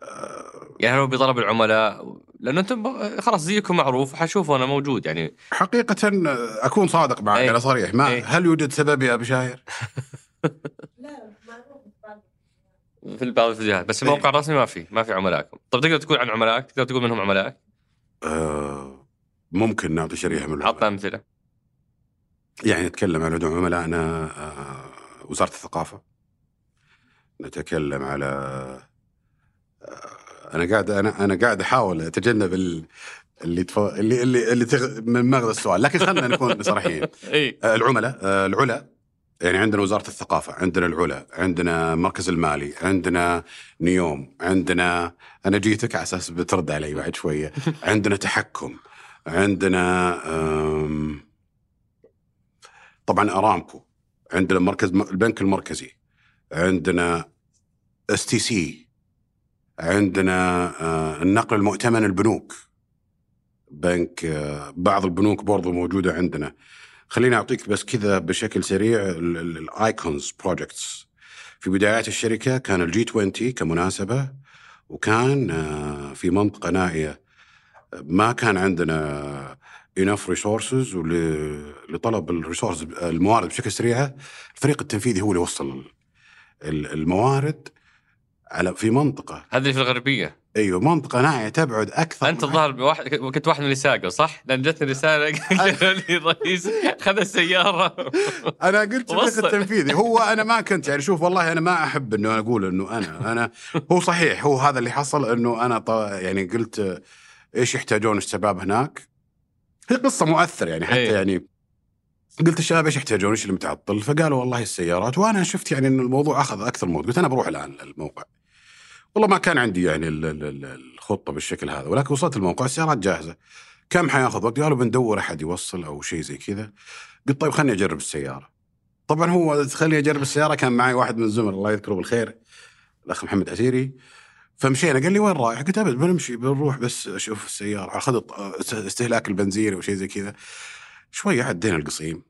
آه، يعني لو بطلب العملاء لأنه أنتم خلاص زيكم معروف حشوفه أنا موجود يعني. حقيقه أكون صادق معك. أنا صريح. ما أي. هل يوجد سبب يا أبو شاير؟ في بعض الفيديوهات بس الموقع الرسمي ما في ما في عملائكم طب تقدر تقول عن عملائك تقدر تقول منهم عملائك آه، ممكن نعطي شريحة من عطنا أمثلة. يعني نتكلم على عملائنا آه، وزارة الثقافة. نتكلم على آه، أنا قاعد أنا أنا قاعد أحاول أتجنب ال- اللي تف... اللي اللي, اللي تغ... من مغزى السؤال. لكن خلينا نكون صريحين. اي آه، العملاء آه، العلا يعني عندنا وزارة الثقافة عندنا العلا عندنا المركز المالي عندنا نيوم عندنا أنا جيتك على أساس بترد علي بعد شوية عندنا تحكم عندنا آم، طبعا أرامكو عندنا مركز البنك المركزي عندنا اس تي سي عندنا آه، النقل المؤتمن البنوك بنك آه، بعض البنوك برضو موجودة عندنا. خليني أعطيك بس كذا بشكل سريع ال icons projects في بدايات الشركة كان ال G20 كمناسبة وكان آه، في منطقة نائية. ما كان عندنا enough resources ولطلب ال resource الموارد بشكل سريع الفريق التنفيذي هو اللي وصل ال- الموارد. على في منطقة. هذه في الغربية. أيوه منطقة نائيه تبعد أكثر أنت الظاهر بواحد كنت واحد من اللي ساقوا صح؟ لأن جتني رسالة قال لي الرئيس خذ السيارة. أنا قلت. الفريق التنفيذي. هو أنا ما كنت يعني شوف والله أنا ما أحب إنه أقول إنه أنا أنا هو صحيح هو هذا اللي حصل إنه أنا يعني قلت إيش يحتاجون الشباب هناك؟ هي قصة مؤثرة يعني حتى إيه. يعني قلت الشباب إيش يحتاجون؟ إيش اللي متعطل؟ فقالوا والله السيارات. وأنا شفت يعني ان الموضوع أخذ أكثر من قلت أنا بروح الآن الموقع والله ما كان عندي يعني ال- ال- ال- الخطة بالشكل هذا ولكن وصلت الموقع السيارات جاهزة كم حياخذ وقت؟ قالوا بندور أحد يوصل أو شيء زي كذا قلت طيب خلني أجرب السيارة طبعا هو خليني أجرب السيارة كان معي واحد من الزملاء الله يذكره بالخير الأخ محمد عسيري فمشينا قال لي وين رايح؟ قلت أبد بنمشي بنروح بس أشوف السيارة أخذ استهلاك البنزين أو شيء زي كذا شوية عدينا القصيم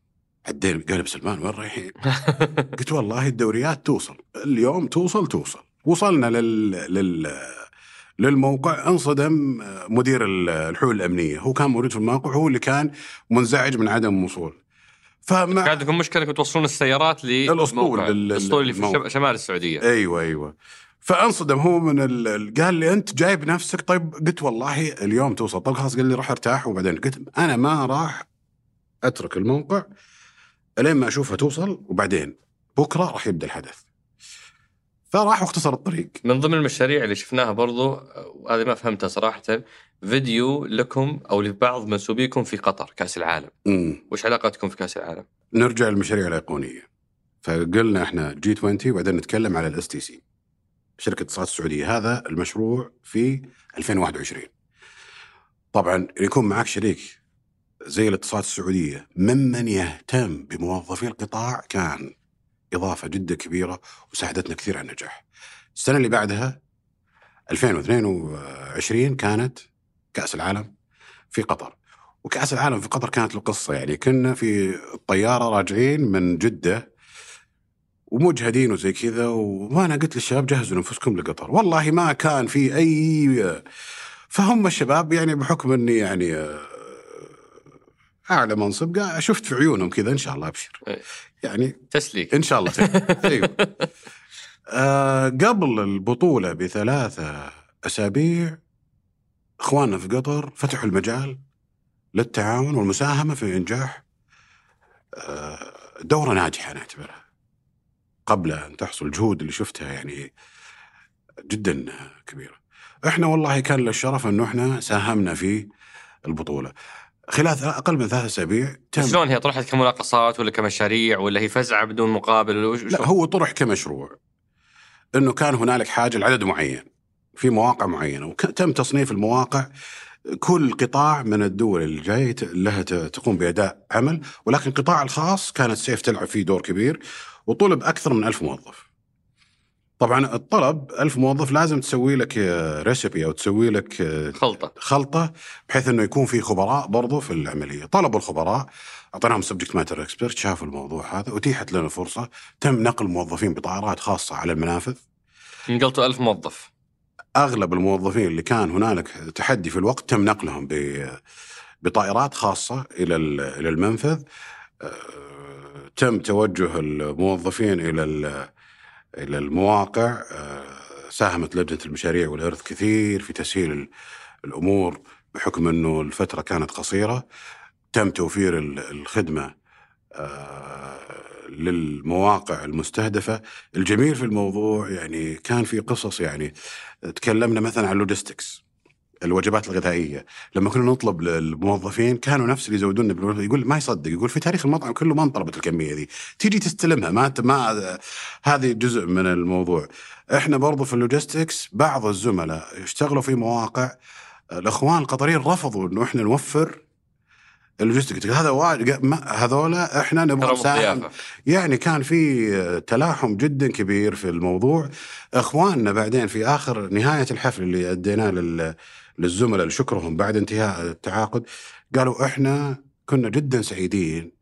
عدينا قال سلمان وين رايحين؟ قلت والله الدوريات توصل اليوم توصل توصل وصلنا لل, لل... للموقع. انصدم مدير الحلول الأمنية. هو كان موجود في الموقع هو اللي كان منزعج من عدم الوصول. فما كان عندكم مشكلة انكم توصلون السيارات الأسطول للموقع. لل- الأسطول اللي في شمال السعودية. أيوه أيوه. فانصدم هو من ال... ال- قال لي أنت جايب نفسك؟ طيب قلت والله اليوم توصل. طيب خلاص قال لي راح ارتاح. وبعدين قلت أنا ما راح أترك الموقع إلين ما أشوفها توصل. وبعدين بكرة راح يبدأ الحدث. فراح واختصر الطريق. من ضمن المشاريع اللي شفناها برضو وهذه ما فهمتها صراحة فيديو لكم أو لبعض منسوبيكم في قطر كأس العالم. امم وش علاقتكم في كأس العالم؟ نرجع للمشاريع الأيقونية. فقلنا إحنا G20 وبعدين نتكلم على الاس تي سي شركة اتصالات السعودية هذا المشروع في 2021 طبعا يكون معك شريك زي الاتصالات السعودية ممن يهتم بموظفي القطاع كان. إضافة جدا كبيرة وساعدتنا كثير على النجاح. السنة اللي بعدها 2022 كانت كأس العالم في قطر. وكأس العالم في قطر كانت القصة يعني كنا في الطيارة راجعين من جدة ومجهدين وزي كذا وأنا قلت للشباب جهزوا انفسكم لقطر والله ما كان في أي فهم الشباب يعني بحكم إني يعني آه، أعلى منصب شفت في عيونهم كذا إن شاء الله أبشر إيه. يعني تسليك إن شاء الله أيوه آه قبل البطولة بثلاثة أسابيع إخواننا في قطر فتحوا المجال للتعاون والمساهمة في إنجاح آه دورة ناجحة أنا اعتبرها قبل أن تحصل الجهود اللي شفتها يعني جدا كبيرة. إحنا والله كان لنا الشرف إنه إحنا ساهمنا في البطولة. خلال أقل من ثلاث أسابيع تم شلون هي طرحت كمناقصات ولا كمشاريع ولا هي فزعة بدون مقابل ولا لا؟ هو طرح كمشروع إنه كان هنالك حاجة لعدد معين في مواقع معينة وتم تصنيف المواقع كل قطاع من الدول اللي جاية لها تقوم بأداء عمل ولكن القطاع الخاص كانت سيف تلعب فيه دور كبير وطلب أكثر من ألف موظف. طبعا الطلب ألف موظف لازم تسوي لك recipe أو تسوي لك آه، خلطة. خلطة بحيث إنه يكون في خبراء برضو في العملية، طلبوا الخبراء أعطيناهم subject matter expert شافوا الموضوع هذا أتيحت لنا فرصة. تم نقل موظفين بطائرات خاصة على المنافذ. نقلتوا ألف موظف. أغلب الموظفين اللي كان هنالك تحدي في الوقت تم نقلهم بطائرات خاصة إلى ال- إلى المنفذ. آه، تم توجه الموظفين إلى ال- إلى المواقع آه، ساهمت لجنة المشاريع والإرث كثير في تسهيل ال- الأمور بحكم إنه الفترة كانت قصيرة. تم توفير ال- الخدمة آه، للمواقع المستهدفة. الجميل في الموضوع يعني كان في قصص يعني تكلمنا مثلا عن اللوجيستكس الوجبات الغذائية. لما كنا نطلب للموظفين كانوا نفس اللي يزودون بالوجبات يقول ما يصدق. يقول في تاريخ المطعم كله ما انطلبت الكمية دي تيجي تستلمها. ما ما هذه جزء من الموضوع. إحنا برضو في ال logistics بعض الزملاء يشتغلوا في مواقع الأخوان القطريين رفضوا إنه إحنا نوفر ال logistics. هذا واحد ما- هذولا إحنا نبغى نساهم يعني كان في تلاحم جدا كبير في الموضوع. إخواننا بعدين في آخر نهاية الحفل اللي أديناه لل- للزملاء لشكرهم بعد انتهاء التعاقد قالوا إحنا كنا جدا سعيدين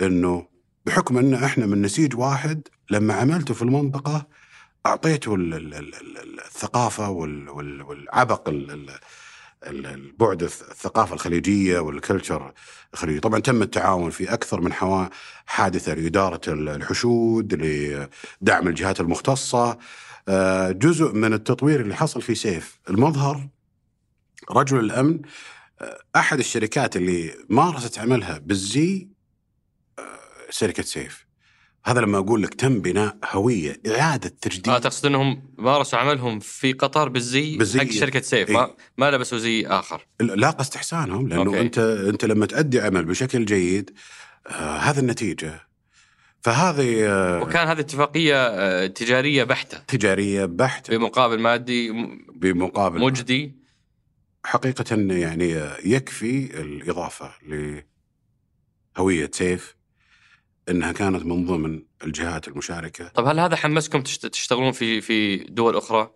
إنه بحكم إن إحنا من نسيج واحد لما عملتوا في المنطقة ال- الثقافة وال- وال- والعبق ال- ال- ال- البعد الث- الثقافة الخليجية والكلتشر الخليجي طبعا تم التعاون في أكثر من حادثة لإدارة ال- الحشود لدعم الجهات المختصة. آه، جزء من التطوير اللي حصل في سيف المظهر رجل الأمن آه، أحد الشركات اللي مارست عملها بالزي آه، شركة سيف. هذا لما أقول لك تم بناء هوية إعادة تجديد. آه تقصد إنهم مارسوا عملهم في قطر بالزي بالزي. حق شركة سيف إيه. ما, لبسوا زي آخر. لاقى استحسانهم لأنه أوكي. انت أنت لما تؤدي عمل بشكل جيد آه هذا النتيجة. فهذه آه وكان هذه اتفاقية آه، تجارية بحتة. تجارية بحتة. بمقابل مادي بمقابل مجدي. حقيقة يعني يكفي الإضافة لهوية سيف إنها كانت من ضمن الجهات المشاركة. طب هل هذا حمسكم تشت- تشتغلون في في دول أخرى؟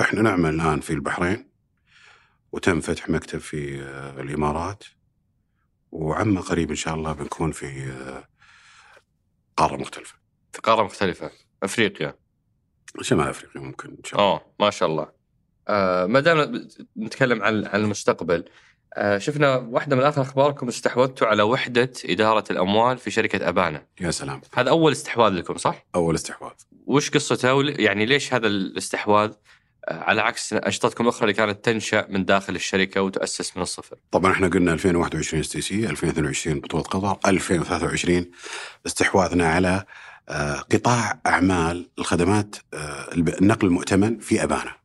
إحنا نعمل الآن في البحرين وتم فتح مكتب في الإمارات وعما قريب إن شاء الله بنكون في قارة مختلفة. في قارة مختلفة أفريقيا. شمال أفريقيا ممكن إن شاء الله. آه ما شاء الله. آه ما دام نتكلم عن عن المستقبل آه شفنا واحدة من آخر أخباركم استحوذتوا على وحدة إدارة الأموال في شركة أبانا. يا سلام. هذا أول استحواذ لكم صح؟ أول استحواذ. وش قصته؟ يعني ليش هذا الاستحواذ؟ آه، على عكس انشطتكم الاخرى اللي كانت تنشأ من داخل الشركة وتؤسس من الصفر. طبعا إحنا قلنا 2021 إس تي سي 2022 بطولة قطر 2023 استحواذنا على آه، قطاع أعمال الخدمات النقل المؤتمن في أبانا.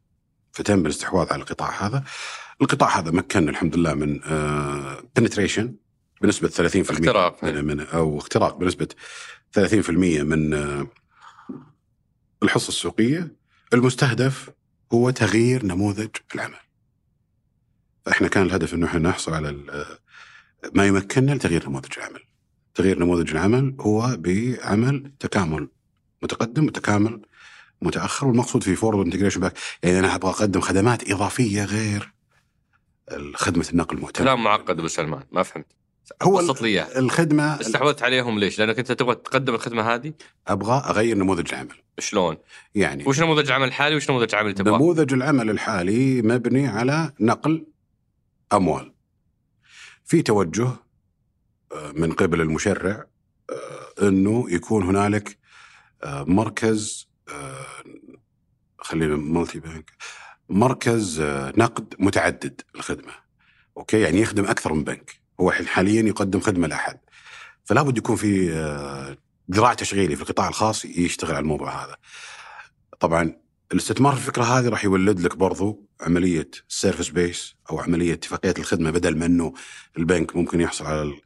فتم الاستحواذ على القطاع هذا القطاع هذا مكن الحمد لله من penetration بنسبة 30% اختراق. من, من أو اختراق بنسبة 30% من آه، الحصة السوقية المستهدف هو تغيير نموذج العمل فإحنا كان الهدف إنه إحنا نحصل على ال- ما يمكننا لتغيير نموذج العمل. تغيير نموذج العمل هو بعمل تكامل متقدم وتكامل متأخر والمقصود في forward integration back يعني أنا أبغى أقدم خدمات إضافية غير خدمه النقل المؤتمن. كلام معقد أبو سلمان ما فهمت هو بسط لي الخدمة استحوذت عليهم ليش؟ لأنك أنت تبغى تقدم الخدمة هذه أبغى أغير نموذج العمل شلون؟ يعني وش نموذج العمل الحالي وش نموذج العمل اللي تبغاه؟ نموذج العمل الحالي مبني على نقل أموال. في توجه آه، من قبل المشرع آه، إنه يكون هنالك آه، مركز خلينا مالتي بانك مركز آه، نقد متعدد الخدمة. أوكي يعني يخدم أكثر من بنك، هو حاليا يقدم خدمة لأحد. فلا بد يكون في آه، ذراع تشغيلي في القطاع الخاص يشتغل على الموضوع هذا. طبعا الاستثمار في الفكرة هذه راح يولد لك برضو عملية service base أو عملية اتفاقية الخدمة بدل ما إنه البنك ممكن يحصل على ال-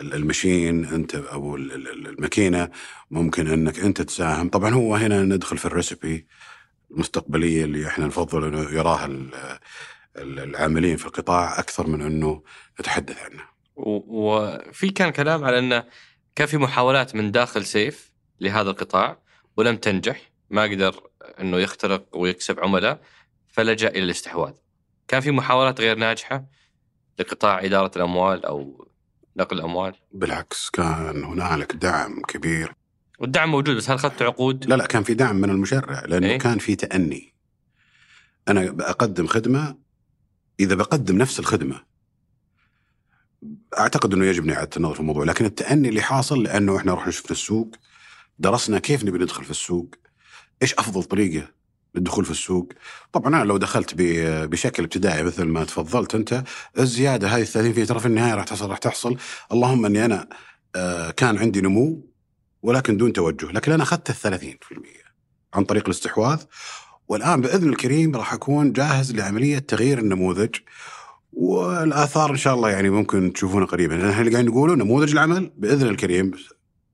ال- ال machine أنت أو ال- ال- الماكينة ممكن إنك أنت تساهم طبعا هو هنا ندخل في ال recipe المستقبلية اللي إحنا نفضل إنه يراها ال- ال- العاملين في القطاع أكثر من إنه نتحدث عنه. و- وفي كان كلام على إنه كان في محاولات من داخل سيف لهذا القطاع ولم تنجح ما قدر إنه يخترق ويكسب عملاء فلجأ إلى الاستحواذ. كان في محاولات غير ناجحة لقطاع إدارة الأموال أو نقل الأموال بالعكس كان هنالك دعم كبير والدعم موجود بس هل اخذت عقود؟ لا لا كان في دعم من المشرع لأنه إيه؟ كان في تأني أنا بقدم خدمة إذا بقدم نفس الخدمة أعتقد إنه يجب اعاده النظر في الموضوع لكن التأني اللي حاصل لأنه إحنا رحنا شفنا السوق درسنا كيف نبي ندخل في السوق إيش أفضل طريقة للدخول في السوق طبعا أنا لو دخلت بشكل ابتدائي مثل ما تفضلت أنت الزيادة هذه 30 ترى في النهايه راح تحصل راح تحصل اللهم إني أنا آه، كان عندي نمو ولكن دون توجه لكن أنا أخذت ال 30% عن طريق الاستحواذ والآن بإذن الكريم راح أكون جاهز لعملية تغيير النموذج والآثار إن شاء الله يعني ممكن تشوفونها قريبا لأن إحنا اللي قاعدين نقوله نموذج العمل بإذن الكريم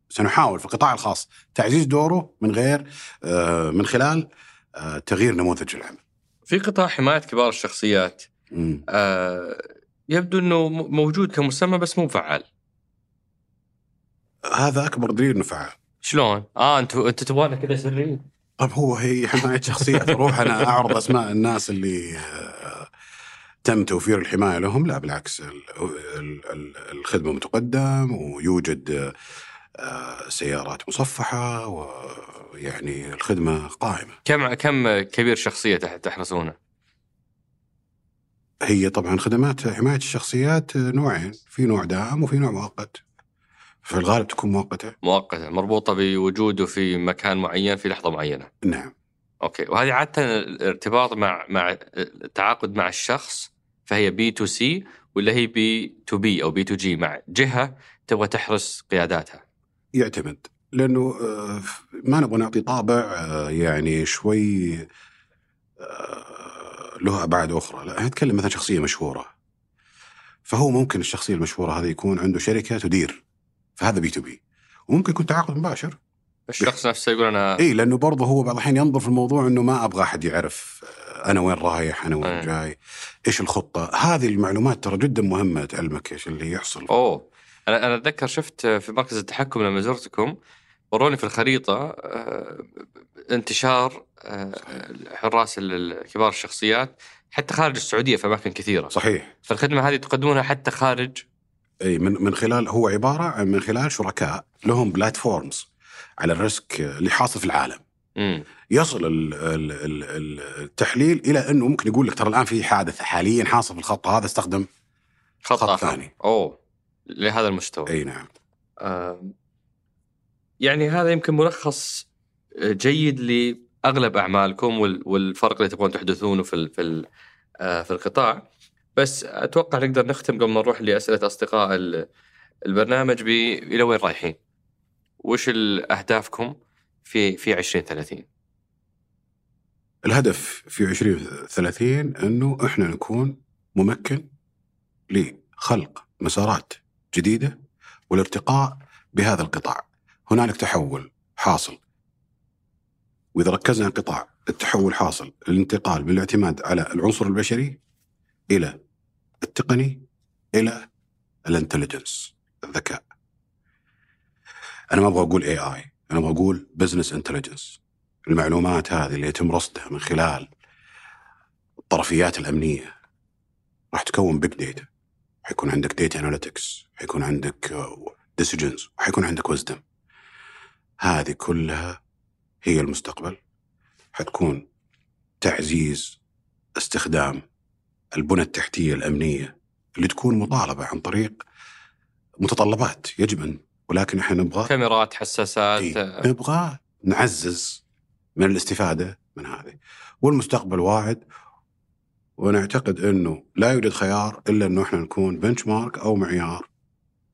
سنحاول في القطاع الخاص تعزيز دوره من غير آه، من خلال آه، تغيير نموذج العمل. في قطاع حماية كبار الشخصيات. آه يبدو إنه م- موجود كمسمى بس مو فعال. هذا أكبر دليل فعال. شلون؟ آه انت انت تبغانا كذا سري؟ طيب هو هي حماية شخصيات أروح أنا أعرض أسماء الناس اللي آه، تم توفير الحماية لهم لا بالعكس ال- ال- ال- الخدمة متقدم ويوجد آه، سيارات مصفحة ويعني الخدمة قائمة. كم كم كبير شخصية تح- تحرسونه؟ هي طبعا خدمات حماية الشخصيات نوعين، في نوع دائم وفي نوع مؤقت. في الغالب تكون مؤقتة. مؤقتة مربوطة بوجوده في مكان معين في لحظة معينة. نعم. okay وهذه عادة الارتباط مع مع التعاقد مع الشخص فهي B2C ولا هي B2B أو B2G مع جهة تبغى تحرس قياداتها. يعتمد لأنه آه، ما نبغى نعطي طابع آه، يعني شوي آه، له أبعاد أخرى، لا نتكلم مثلا شخصية مشهورة. فهو ممكن الشخصية المشهورة هذه يكون عنده شركة تدير فهذا B2B وممكن يكون تعاقد مباشر. الشخص نفسه يقول أنا اي لأنه برضه هو بعض الأحيان ينظر في الموضوع إنه ما أبغى أحد يعرف آه، أنا وين رايح أنا وين أي. جاي إيش الخطة. هذه المعلومات ترى جدا مهمة تعلمك إيش اللي يحصل. أوه. أنا أنا أتذكر شفت في مركز التحكم لما زرتكم وروني في الخريطة آه، انتشار آه، حراس كبار الشخصيات حتى خارج السعودية في أماكن كثيرة. صحيح. فالخدمة هذه تقدمونها حتى خارج إي من من خلال هو عبارة عن من خلال شركاء لهم platforms على ال risk اللي حاصل في العالم. امم يصل ال- ال- ال- ال- التحليل إلى إنه ممكن يقول لك ترى الآن في حادث حاليا حاصل في الخط هذا استخدم خط, خط آخر. ثاني. أوه لهذا المستوى. إي نعم. آه، يعني هذا يمكن ملخص جيد لأغلب أعمالكم وال- والفرق اللي تبغون تحدثونه في في آه، في القطاع. بس أتوقع نقدر نختم قبل ما نروح لأسئلة أصدقاء ال- البرنامج ب إلى وين رايحين؟ وش اهدافكم في في 2030 الهدف في 2030 إنه إحنا نكون ممكن لخلق مسارات جديدة والارتقاء بهذا القطاع. هنالك تحول حاصل. وإذا ركزنا القطاع التحول حاصل الانتقال من الاعتماد على العنصر البشري إلى التقني إلى ال intelligence الذكاء. أنا ما أبغى أقول AI، أنا أبغى أقول business intelligence. المعلومات هذه اللي يتم رصدها من خلال الطرفيات الأمنية راح تكون big data حيكون عندك data analytics حيكون عندك decisions وحيكون عندك wisdom هذه كلها هي المستقبل حتكون تعزيز استخدام البنى التحتية الأمنية اللي تكون مطالبة عن طريق متطلبات يجب ان ولكن إحنا نبغى كاميرات حساسات إيه، نبغى نعزز من الاستفادة من هذه والمستقبل واعد ونعتقد إنه لا يوجد خيار إلا إنه إحنا نكون بنش مارك أو معيار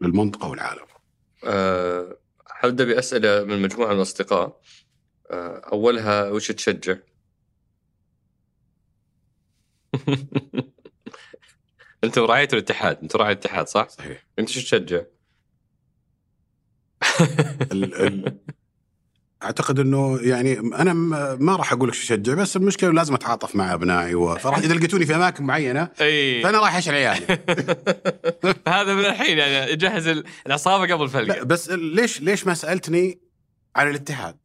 للمنطقة والعالم. أه حبدا باسئله من مجموعة من الأصدقاء أه أولها وش تشجع؟ أنتم رعايه الاتحاد أنتم رعايه الاتحاد صح؟ صحيح. انت شو تشجع؟ ال ال اعتقد انه يعني أنا ما راح أقول لك شو اشجع بس المشكلة لازم اتعاطف مع ابنائي فراح إذا لقيتوني في أماكن معينة أي فأنا راح أشعل عيالي هذا من الحين يعني يجهز ال- العصابة قبل لا الفلقه بس ليش ليش ما سألتني عن الاتحاد؟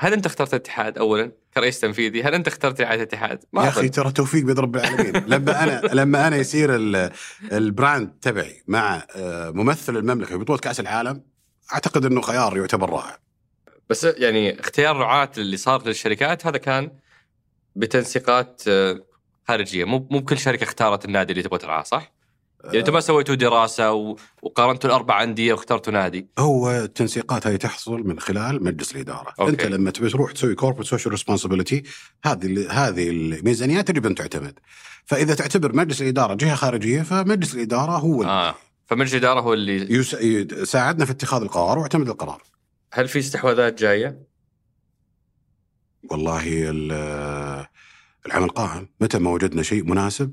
هل أنت اخترت الاتحاد اولا كرئيس تنفيذي؟ هل أنت اخترت رعايه الاتحاد؟ يا أخي. ترى توفيق بيد رب العالمين لما أنا لما أنا يصير ال- البراند تبعي مع آه، ممثل المملكة في بطوله كأس العالم أعتقد إنه خيار يعتبر رائع بس يعني اختيار رعاة اللي صار للشركات هذا كان بتنسيقات آه، خارجية مو مو بكل شركة اختارت النادي اللي تبغى ترعاه صح؟ يعني أنتم ما سويتوا دراسة و... وقارنتوا الأربع أندية واخترتوا نادي؟ هو التنسيقات هذه تحصل من خلال مجلس الإدارة. okay. انت لما تبي تروح تسوي corporate social responsibility هذه هذه الميزانيات يجب أن تعتمد. فإذا تعتبر مجلس الإدارة جهة خارجية فمجلس الإدارة هو آه. فمجلس الإدارة هو اللي يس- يساعدنا في اتخاذ القرار واعتمد القرار. هل في استحواذات جاية؟ والله ال- العمل قائم. متى ما وجدنا شيء مناسب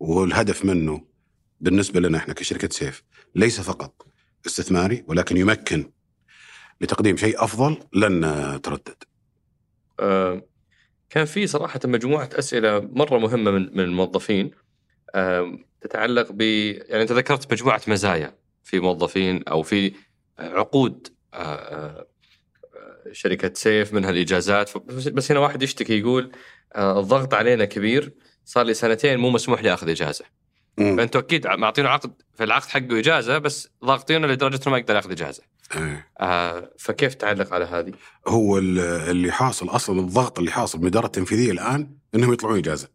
والهدف منه بالنسبة لنا إحنا كشركة سيف ليس فقط استثماري ولكن يمكن لتقديم شيء أفضل لن نتردد. آه كان في صراحة مجموعة أسئلة مرة مهمة من من الموظفين. آه تتعلق ب يعني أنت ذكرت مجموعة مزايا في موظفين أو في عقود آه، آه، شركة سيف منها الإجازات. بس- هنا واحد يشتكي يقول آه، الضغط علينا كبير صار لي سنتين مو مسموح لي آخذ إجازة. مم. فأنتوا أكيد معطينه عقد في العقد حقه إجازة بس ضاغطينه لدرجة إنه ما يقدر ياخذ إجازة إيه. آه فكيف تعلق على هذه؟ هو ال- اللي حاصل أصلا الضغط اللي حاصل من الاداره التنفيذية الآن إنهم يطلعون إجازة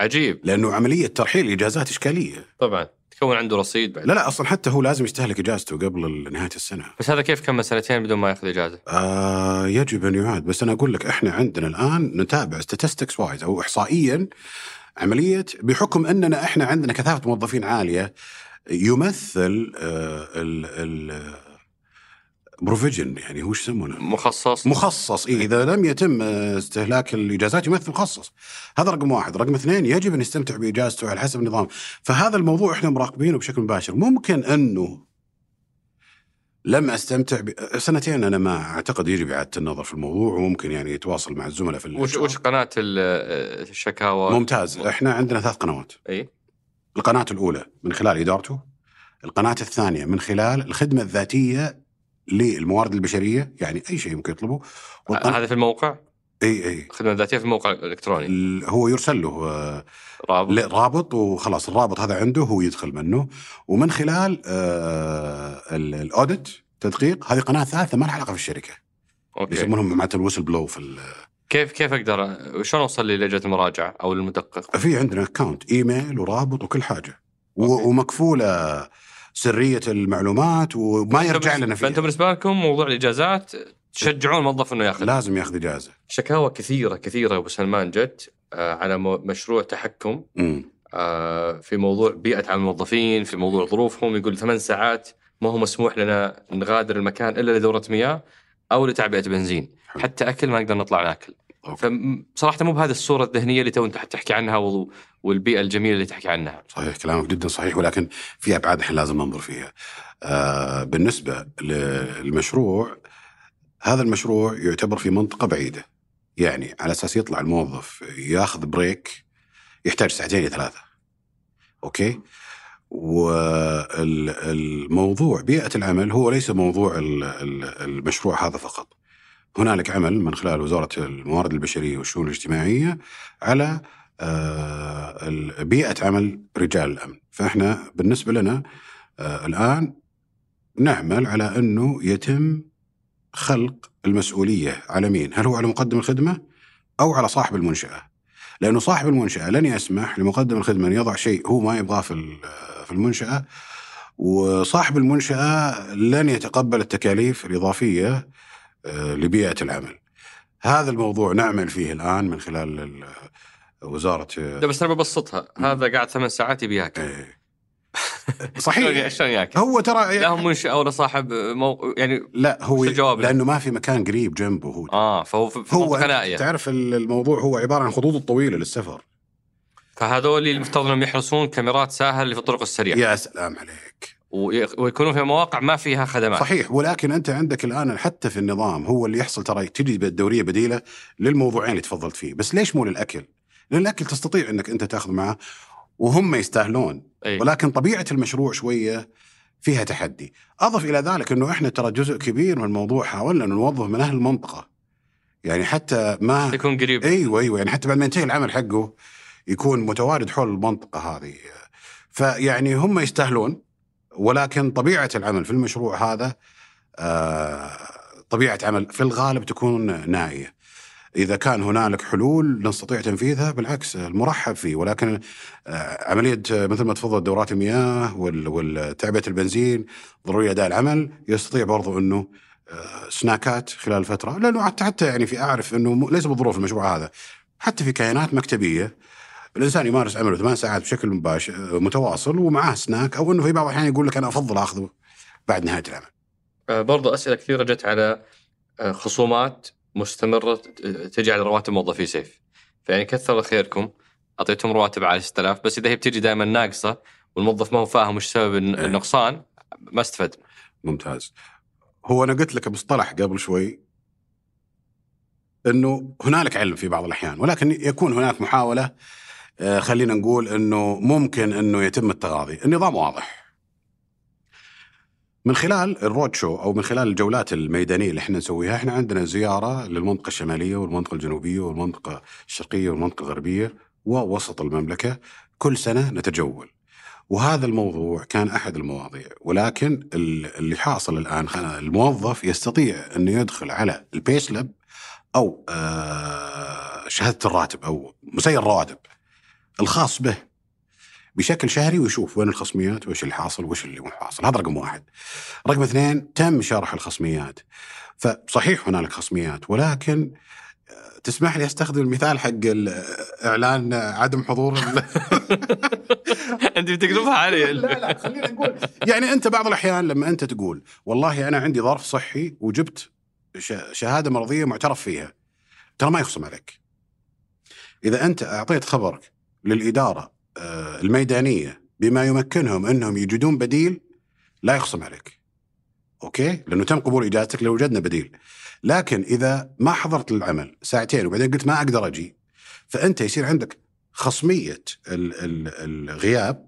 عجيب لأنه عملية ترحيل الاجازات إشكالية. طبعا تكون عنده رصيد بعد لا لا أصلا حتى هو لازم يستهلك إجازته قبل نهاية السنة. بس هذا كيف كمل سنتين بدون ما ياخذ إجازة؟ آه يجب أن يعاد بس أنا أقول لك إحنا عندنا الآن نتابع statistics wise أو احصائيا عملية بحكم أننا إحنا عندنا كثافة موظفين عالية يمثل آه ال ال provision يعني هو يسمونه؟ مخصص. مخصص. إيه إذا لم يتم آه، استهلاك الإجازات يمثل مخصص. هذا رقم واحد. رقم اثنين يجب أن يستمتع بإجازته على حسب النظام. فهذا الموضوع إحنا مراقبينه بشكل مباشر. ممكن أنه لم أستمتع ب... سنتين أنا ما أعتقد يجب إعادة النظر في الموضوع وممكن يعني يتواصل مع الزملاء في وش. وش قناة ال- الشكاوى؟ ممتاز إحنا عندنا ثلاث قنوات إي القناة الأولى من خلال إدارته القناة الثانية من خلال الخدمة الذاتية للموارد البشرية يعني أي شيء ممكن يطلبه والقناه هذا في الموقع إي إي. الخدمة الذاتية في الموقع الالكتروني ال- هو يرسل له آه، رابط. رابط وخلاص الرابط هذا عنده هو يدخل منه. ومن خلال آه، ال- ال audit تدقيق هذه قناة ثالثة ما لها علاقة في الشركة. okay. يسمونهم جماعة ال whistleblow في كيف كيف أقدر شلون أوصل للجنه المراجعة أو للمدقق؟ في عندنا account email ورابط وكل حاجة. okay. ومكفولة سرية المعلومات وما يرجع لنا فأنتم فيها بالنسبة لكم موضوع الإجازات تشجعون الموظف إنه ياخذ؟ لازم ياخذ إجازة. شكاوى كثيرة كثيرة أبو سلمان جت آه، على مشروع تحكم. امم آه، في موضوع بيئة عمل الموظفين في موضوع ظروفهم يقول ثمان ساعات ما هو مسموح لنا نغادر المكان إلا لدورة مياه أو لتعبئة بنزين. حلو. حتى أكل ما نقدر نطلع ناكل. فصراحه مو بهذه الصورة الذهنية اللي تو انت تحكي عنها وال- والبيئة الجميلة اللي تحكي عنها. صحيح كلامك جدا صحيح ولكن في أبعاد إحنا لازم ننظر فيها. آه بالنسبة للمشروع هذا المشروع يعتبر في منطقة بعيدة. يعني على أساس يطلع الموظف ياخذ break يحتاج ساعتين إلى ثلاثة. okay؟ والموضوع بيئة العمل هو ليس موضوع ال- ال- المشروع هذا فقط. هنالك عمل من خلال وزارة الموارد البشرية والشؤون الاجتماعية على آه، بيئة عمل رجال الأمن فإحنا بالنسبة لنا آه، الآن نعمل على أنه يتم خلق المسؤولية على مين؟ هل هو على مقدم الخدمة أو على صاحب المنشأة؟ لأنه صاحب المنشأة لن يسمح لمقدم الخدمة أن يضع شيء هو ما يبغاه في في المنشأة وصاحب المنشأة لن يتقبل التكاليف الإضافية آه، لبيئة العمل. هذا الموضوع نعمل فيه الآن من خلال ال- وزارة ده بس أنا ببسطها هذا قاعد ثمان ساعات يبي ياكل إيه. صحيح. شلون ياكل؟ هو ترى لا هم منشأة ولا صاحب مو... يعني لا هو الجواب لأنه ما في مكان قريب جنبه هو. آه فهو في هو تعرف ال- الموضوع هو عبارة عن خطوط الطويلة للسفر. فهذول اللي المفترض إنهم يحرسون كاميرات ساهل اللي في الطرق السريعة. يا سلام عليك. وي- ويكونون في مواقع ما فيها خدمات. صحيح ولكن أنت عندك الآن حتى في النظام هو اللي يحصل ترى تجي بالدورية بديلة للموضوعين اللي تفضلت فيه. بس ليش مو للأكل؟ لأن الأكل تستطيع إنك أنت تأخذ معه وهم يستاهلون. أي. ولكن طبيعة المشروع شوية فيها تحدي. أضف إلى ذلك إنه إحنا ترى جزء كبير من الموضوع حاولنا نوظف من أهل المنطقة. يعني حتى ما يكون قريب. أيوه أيوه يعني حتى بعد ما ينتهي العمل حقه يكون متواجد حول المنطقة هذه. فيعني هم يستاهلون ولكن طبيعة العمل في المشروع هذا آه، طبيعة عمل في الغالب تكون نائية. إذا كان هنالك حلول نستطيع تنفيذها بالعكس المرحب فيه. ولكن آه، عملية آه، مثل ما تفضل دورات المياه وال- والتعبئة البنزين ضروري أداء العمل يستطيع برضو إنه آه، سناكات خلال الفترة لأنه حتى يعني في أعرف إنه ليس بالظروف المشروع هذا. حتى في كيانات مكتبية الإنسان يمارس عمله ثمان ساعات بشكل مباشر متواصل ومعاه سناك أو إنه في بعض الأحيان يقول لك أنا أفضل آخذه بعد نهاية العمل. برضو أسئلة كثيرة جت على خصومات مستمرة ت- تجي على رواتب موظفي سيف فيعني كثر خيركم أعطيتهم رواتب على 6000 بس إذا هي بتجي دائما ناقصة والموظف ما هو فاهم وش سبب إيه. النقصان ما استفد ممتاز. هو أنا قلت لك مصطلح قبل شوي إنه هنالك علم في بعض الأحيان ولكن يكون هناك محاولة آه، خلينا نقول إنه ممكن إنه يتم التغاضي، النظام واضح. من خلال الرود شو أو من خلال الجولات الميدانية اللي إحنا نسويها، إحنا عندنا زيارة للمنطقة الشمالية والمنطقة الجنوبية والمنطقة الشرقية والمنطقة الغربية ووسط المملكة كل سنة نتجول. وهذا الموضوع كان أحد المواضيع ولكن ال- اللي حاصل الآن الموظف يستطيع إنه يدخل على البيسلب أو آه، شهادة الراتب أو مسير الرواتب الخاص به بشكل شهري ويشوف وين الخصميات وإيش اللي حاصل وإيش اللي مو حاصل. هذا رقم واحد. رقم اثنين تم شرح الخصميات. فصحيح هنالك خصميات ولكن آه، تسمح لي أستخدم المثال حق ال- إعلان عدم حضور أنت بتقلبها علي. لا لا خلينا نقول يعني أنت بعض الأحيان لما أنت تقول والله أنا عندي ظرف صحي وجبت شهادة مرضية معترف فيها ترى ما يخصم عليك. إذا أنت أعطيت خبرك للإدارة آه، الميدانية بما يمكنهم أنهم يجدون بديل لا يخصم عليك. أوكي؟ لأنه تم قبول إجازتك لو وجدنا بديل. لكن إذا ما حضرت للعمل ساعتين وبعدين قلت ما أقدر أجي فأنت يصير عندك خصمية ال- ال- الغياب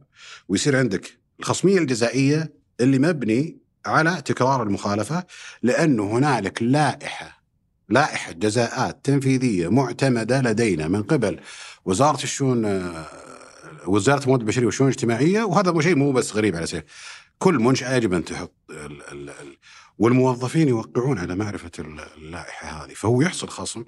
ويصير عندك الخصمية الجزائية اللي مبني على تكرار المخالفة لأنه هنالك لائحة لائحة جزاءات تنفيذية معتمدة لدينا من قبل وزارة الشؤون آه، وزارة الموارد البشرية والشؤون الاجتماعية وهذا شيء مو بس غريب على سبيل كل منشاه يجب أن تحط ال ال ال والموظفين يوقعون على معرفة ال- اللائحة هذه فهو يحصل خصم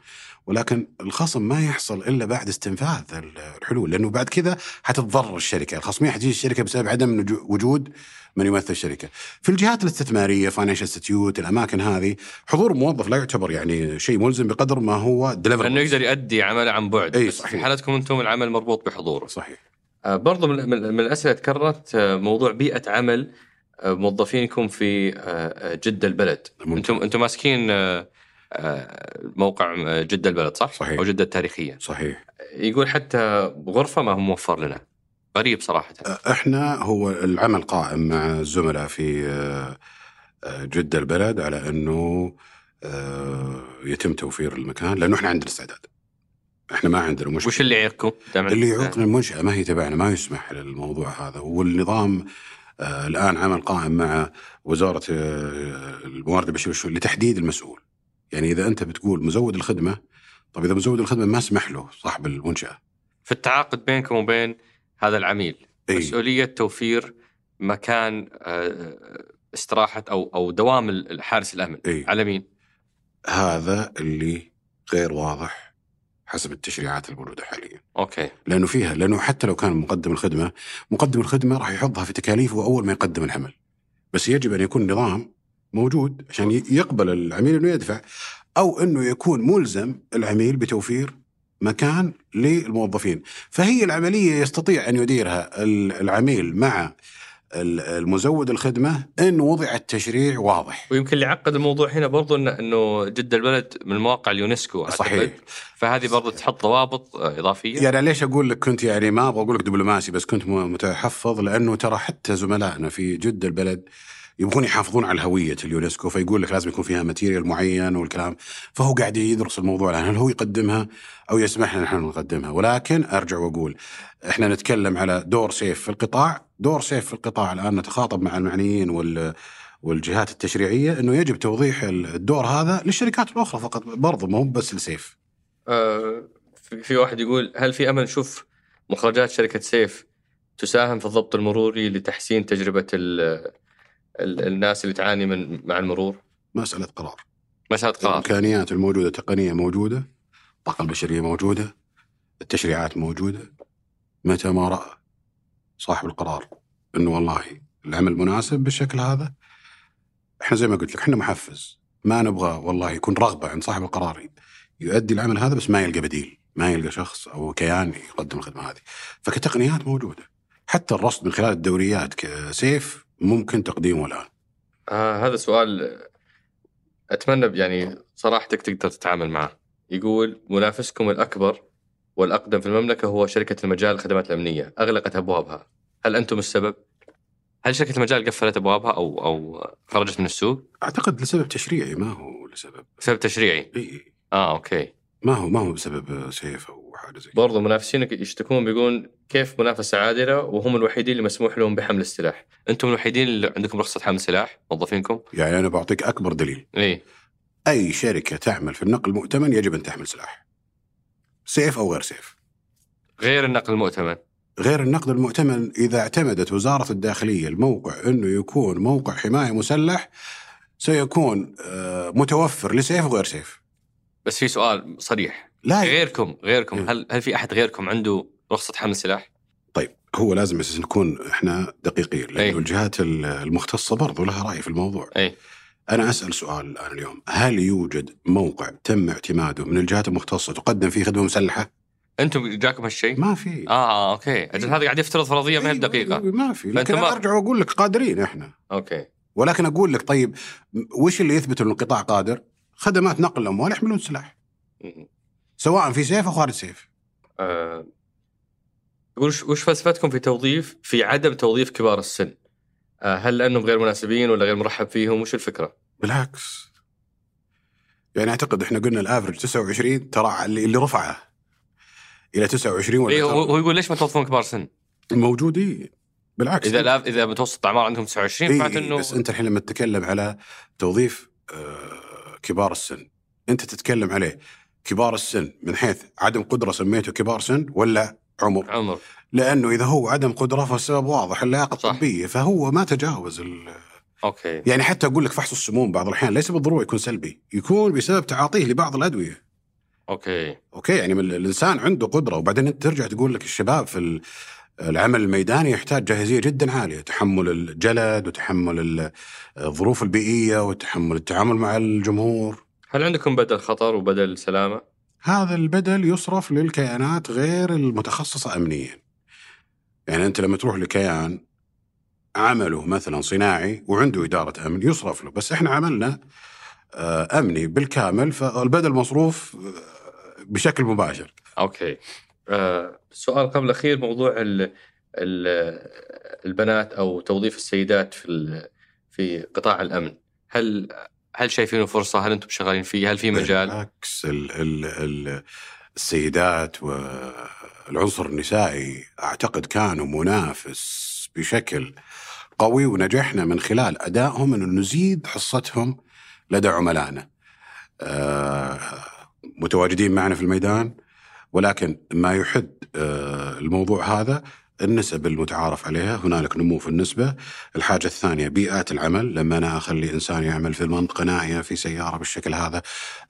ولكن الخصم ما يحصل إلا بعد استنفاذ ال- الحلول لأنه بعد كذا حتتضرر الشركة، الخصميه حتجي الشركة بسبب عدم وجود من يمثل الشركة. في الجهات الاستثمارية financial institute الأماكن هذه حضور موظف لا يعتبر يعني شيء ملزم بقدر ما هو دليفري لأنه يقدر يؤدي عمله عن بعد. أي بس صحيح. في حالتكم أنتم العمل مربوط بحضوره. صحيح. برضو من, الأسئلة تكررت آه، موضوع بيئة عمل آه، موظفينكم في آه، آه، جدة البلد. أنتم أنتم ماسكين آه، آه، موقع آه، جدة البلد صح؟ صحيح. أو جدة التاريخيه صحيح يقول حتى غرفة ما هو موفر لنا غريب صراحة إحنا هو العمل قائم مع الزملاء في آه، آه، جدة البلد على إنه آه، يتم توفير المكان لأنه إحنا عندنا استعداد. إحنا ما عندنا مشكلة وش اللي يعيقكم؟ اللي يعوقنا المنشأة ما هي تبعنا ما يسمح للموضوع هذا والنظام آه الآن عمل قائم مع وزارة آه الموارد والشؤون لتحديد المسؤول يعني إذا أنت بتقول مزود الخدمة طب إذا مزود الخدمة ما سمح له صاحب المنشأة في التعاقد بينكم وبين هذا العميل إي. مسؤولية توفير مكان آه، استراحة أو أو دوام الحارس الأمن إي. على مين؟ هذا اللي غير واضح حسب التشريعات الموجودة حاليا. okay. لأنه فيها لأنه حتى لو كان مقدم الخدمة مقدم الخدمة راح يحطها في تكاليفه اول ما يقدم العمل بس يجب أن يكون نظام موجود عشان يقبل العميل إنه يدفع أو إنه يكون ملزم العميل بتوفير مكان للموظفين. فهي العملية يستطيع أن يديرها ال- العميل مع المزود الخدمة إن وضع التشريع واضح. ويمكن اللي عقد الموضوع هنا برضو انه جده البلد من مواقع اليونسكو أعتقد. صحيح. فهذه برضو تحط ضوابط آه، إضافية. يعني ليش أقول لك كنت يعني ما أبغى أقول لك دبلوماسي بس كنت متحفظ؟ لأنه ترى حتى زملائنا في جده البلد يبغون يحافظون على هوية اليونسكو فيقول لك لازم يكون فيها material معين والكلام. فهو قاعد يدرس الموضوع الان هل هو يقدمها أو يسمح لنا نحن نقدمها؟ ولكن أرجع وأقول إحنا نتكلم على دور سيف في القطاع دور سيف في القطاع الآن نتخاطب مع المعنيين وال والجهات التشريعية إنه يجب توضيح الدور هذا للشركات الأخرى فقط برضه ما هو بس لسيف. آه، في في واحد يقول هل في أمل نشوف مخرجات شركة سيف تساهم في الضبط المروري لتحسين تجربة ال ال الناس اللي تعاني من مع المرور؟ مسألة قرار. مسألة قرار. الإمكانيات الموجودة التقنية موجودة الطاقة البشرية موجودة التشريعات موجودة متى ما رأى صاحب القرار إنه والله العمل مناسب بالشكل هذا. إحنا زي ما قلت لك إحنا محفز. ما نبغى والله يكون رغبة عند صاحب القرار يؤدي العمل هذا بس ما يلقى بديل ما يلقى شخص أو كيان يقدم الخدمة هذه. فكتقنيات موجودة. حتى الرصد من خلال الدوريات كسيف ممكن تقديمه الآن. آه هذا سؤال أتمنى يعني صراحتك تقدر تتعامل معه. يقول منافسكم الأكبر والأقدم في المملكة هو شركة المجال الخدمات الأمنية، أغلقت أبوابها. هل أنتم السبب؟ هل شركة المجال قفلت أبوابها أو أو خرجت من السوق؟ أعتقد لسبب تشريعي ما هو لسبب بسبب تشريعي. إي آه أوكي. ما هو ما هو بسبب سيف أو حاجة زي. برضو منافسينك يشتكون بيقولون كيف منافسة عادلة وهم الوحيدين اللي مسموح لهم بحمل السلاح. أنتم الوحيدين اللي عندكم رخصة حمل سلاح موظفينكم؟ يعني أنا بعطيك أكبر دليل إيه أي شركة تعمل في النقل المؤتمن يجب أن تحمل سلاح سيف أو غير سيف غير النقل المؤتمن. غير النقل المؤتمن إذا اعتمدت وزارة الداخلية الموقع إنه يكون موقع حماية مسلح سيكون آه، متوفر لسيف وغير سيف بس في سؤال صريح لا غيركم غيركم إيه. هل هل في أحد غيركم عنده رخصة حمل سلاح؟ طيب هو لازم نكون إحنا دقيقين لأنه أي. الجهات ال- المختصة برضو لها رأي في الموضوع اي أنا أسأل سؤال الآن اليوم هل يوجد موقع تم اعتماده من الجهات المختصة تقدم فيه خدمة مسلحة؟ أنتم جاكم هالشيء؟ ما في آه أوكي أجل هذا قاعد يفترض فرضيه ما هي بدقيقه أيوة، ما في لكن ما- أرجع وأقول لك قادرين إحنا أوكي ولكن أقول لك طيب وش اللي يثبت ان القطاع قادر؟ خدمات نقل الأموال يحملون سلاح سواء في سيف أو خارج سيف. وش- وش فلسفتكم في توظيف في عدم توظيف كبار السن؟ آه هل لأنهم غير مناسبين ولا غير مرحب فيهم؟ وش الفكرة؟ بالعكس. يعني أعتقد إحنا قلنا ال average 29 ترى اللي اللي رفعه. إلى 29 ولا اي هو يقول ليش ما توظفون كبار سن؟ موجودين بالعكس. إذا لا إذا متوسط الأعمار عندهم 29 إيه معناته إيه إنه بس أنت الحين لما تتكلم على توظيف آه، كبار السن أنت تتكلم عليه كبار السن من حيث عدم قدرة سميته كبار سن ولا عمر؟ عمر. لأنه إذا هو عدم قدرة فالسبب واضح اللياقة. الطبية فهو ما تجاوز ال... أوكي. يعني حتى أقول لك فحص السموم بعض الأحيان ليس بالضرورة يكون سلبي يكون بسبب تعاطيه لبعض الأدوية. أوكي. أوكي يعني الإنسان عنده قدرة وبعدين انت ترجع تقول لك الشباب في ال- العمل الميداني يحتاج جاهزية جدا عالية تحمل الجلد وتحمل ال- الظروف البيئية وتحمل التعامل مع الجمهور. هل عندكم بدل خطر وبدل سلامة؟ هذا البدل يصرف للكيانات غير المتخصصة امنيا. يعني أنت لما تروح لكيان عمله مثلا صناعي وعنده إدارة أمن يصرف له بس إحنا عملنا آه، أمني بالكامل فالبدل مصروف آه، بشكل مباشر. أوكي. آه السؤال قبل الأخير موضوع ال ال البنات أو توظيف السيدات في في قطاع الأمن. هل هل شايفينه فرصة؟ هل أنتم شغالين فيه؟ هل في مجال؟ بالعكس ال ال ال السيدات والعنصر النسائي أعتقد كانوا منافس بشكل قوي ونجحنا من خلال أدائهم إنه نزيد حصتهم لدى عملائنا. آه، متواجدين معنا في الميدان ولكن ما يحد آه، الموضوع هذا النسب المتعارف عليها هنالك نمو في النسبة الحاجة الثانية بيئات العمل لما أنا أخلي إنسان يعمل في منطقة نائية في سيارة بالشكل هذا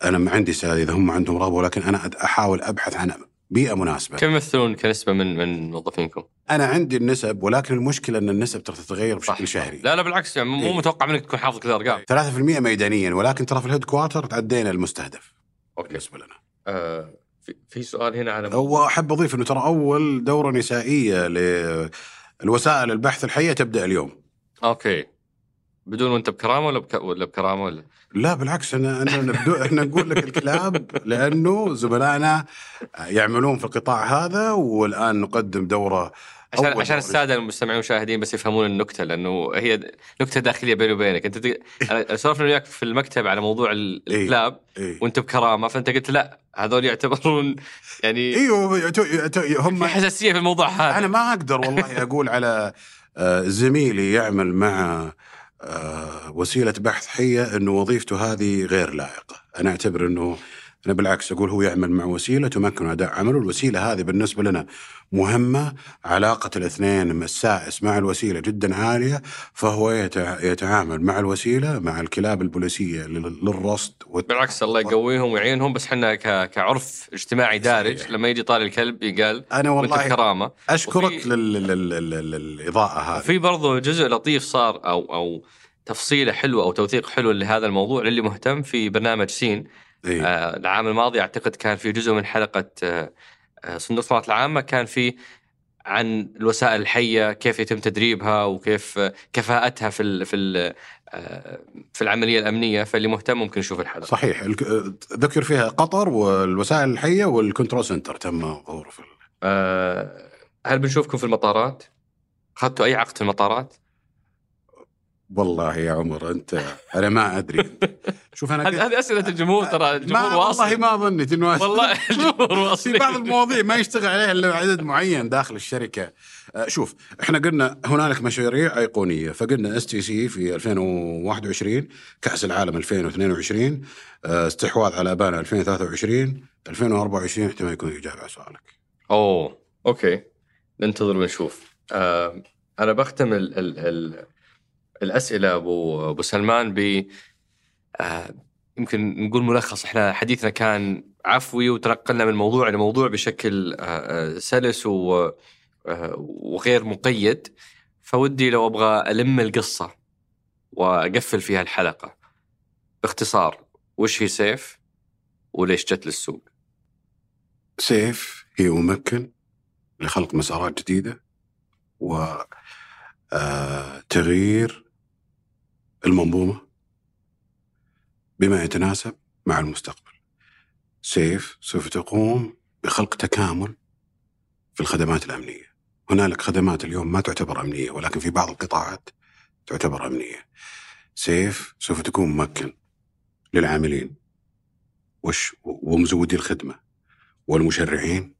أنا ما عندي سيادة إذا هم عندهم رغبة ولكن أنا أحاول أبحث عن بيئة مناسبة. كم يمثلون كنسبة من من موظفينكم؟ أنا عندي النسب ولكن المشكلة أن النسب ترى تتغير صح. بشكل شهري. لا لا بالعكس يعني مو إيه. متوقع منك تكون حافظ كذا أرقام. 3% ميدانيا ولكن ترى في ال headquarter تعدينا المستهدف أوكي. بالنسبة لنا. آه في, سؤال هنا على وأحب أضيف إنه ترى أول دورة نسائية للوسائل البحث الحية تبدأ اليوم. أوكي. بدون وأنت بكرامة ولا بك... ولا بكرامة ولا لا بالعكس أنا أنا نبدو إحنا نقول لك الكلاب لأنه زملائنا يعملون في القطاع هذا والآن نقدم دورة عشان أول عشان دورة. السادة المستمعين والمشاهدين بس يفهمون النكتة لأنه هي نكتة داخلية بيني وبينك أنت سولفنا وياك في المكتب على موضوع إيه. الكلاب إيه. وأنت بكرامة فأنت قلت لا هذول يعتبرون يعني أيوه هم في حساسية في الموضوع هذا أنا ما أقدر والله أقول على آه، زميلي يعمل مع وسيلة بحث حية إنه وظيفته هذه غير لائقة، أنا أعتبر إنه أنا بالعكس أقول هو يعمل مع وسيلة تمكن أداء عمله، الوسيلة هذه بالنسبة لنا مهمة، علاقة الاثنين السائس مع الوسيلة جدا عالية، فهو يتع- يتعامل مع الوسيلة مع الكلاب البوليسية لل- للرصد والت- بالعكس الله يقويهم ويعينهم بس إحنا ك... كعرف اجتماعي دارج صحيح. لما يجي طالي الكلب يقال وأنت والله بكرامة أشكرك وفي- لل... لل... لل... لل... للإضاءة هذه. في برضو جزء لطيف صار أو أو تفصيلة حلوة أو توثيق حلو لهذا الموضوع للي مهتم في برنامج سين. إيه. آه العام الماضي أعتقد كان في جزء من حلقة آه آه، صندوق الاستثمارات العامة كان في عن الوسائل الحية كيف يتم تدريبها وكيف آه، كفاءتها في ال في ال آه، في العملية الأمنية فاللي مهتم ممكن يشوف الحلقة صحيح ذكر فيها قطر والوسائل الحية وال control center تم ظهوره في آه، هل بنشوفكم في المطارات؟ اخذتوا أي عقد في المطارات؟ والله يا عمر أنت أنا ما أدري. شوف أنا هذه أسئلة الجمهور ترى الجمهور ما واصل. والله ما ظنيت إنه والله الجمهور واصل. في بعض المواضيع ما يشتغل عليها إلا عدد معين داخل الشركة. آه، شوف إحنا قلنا هنالك مشاريع أيقونية فقلنا STC في 2021 كأس العالم 2022 آه، استحواذ على أبانا 2023 2024 احتمال يكون إجابة على سؤالك. أوه أوكي. ننتظر ونشوف. آه أنا بختم ال ال ال الأسئلة أبو أبو سلمان ب آه يمكن نقول ملخص. إحنا حديثنا كان عفوي وتنقلنا من موضوع لموضوع بشكل آه آه، سلس و آه وغير مقيد. فودي لو أبغى ألم القصة وأقفل فيها الحلقة. باختصار وش هي سيف وليش جت للسوق؟ سيف هي ممكن لخلق مسارات جديدة وتغيير المنظومة بما يتناسب مع المستقبل. سيف سوف تقوم بخلق تكامل في الخدمات الأمنية. هنالك خدمات اليوم ما تعتبر أمنية ولكن في بعض القطاعات تعتبر أمنية. سيف سوف تكون ممكن للعاملين وش ومزودي الخدمة والمشرعين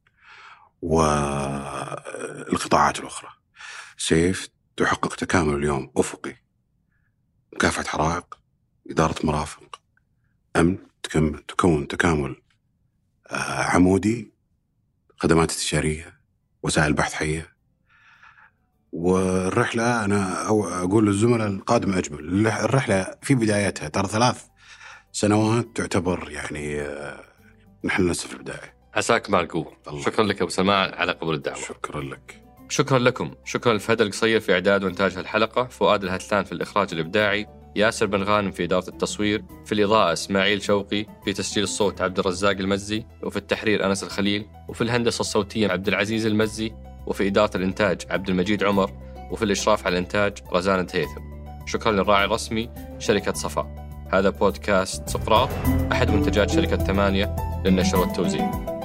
والقطاعات الأخرى. سيف تحقق تكامل اليوم أفقي. مكافحة حرائق إدارة مرافق أمن تكون تكامل آه، عمودي خدمات استشارية وسائل بحث حية والرحلة أنا أو أقول للزملاء القادم أجمل الرحلة في بدايتها ترى ثلاث سنوات تعتبر يعني آه، نحن لسه في البداية. عساك مع الله. شكرا لك أبو سلمان على قبول الدعوة. شكرا لك. شكرا لكم. شكرا لفهد القصير في إعداد وإنتاج الحلقة فؤاد الهتلان في الإخراج الإبداعي ياسر بن غانم في إدارة التصوير في الإضاءة إسماعيل شوقي في تسجيل الصوت عبد الرزاق المزي وفي التحرير أنس الخليل وفي الهندسة الصوتية عبد العزيز المزي وفي إدارة الإنتاج عبد المجيد عمر وفي الإشراف على الإنتاج رزان تهيثم شكرا للراعي الرسمي شركة صفاء هذا بودكاست سقراط أحد منتجات شركة ثمانية للنشر والتوزيع.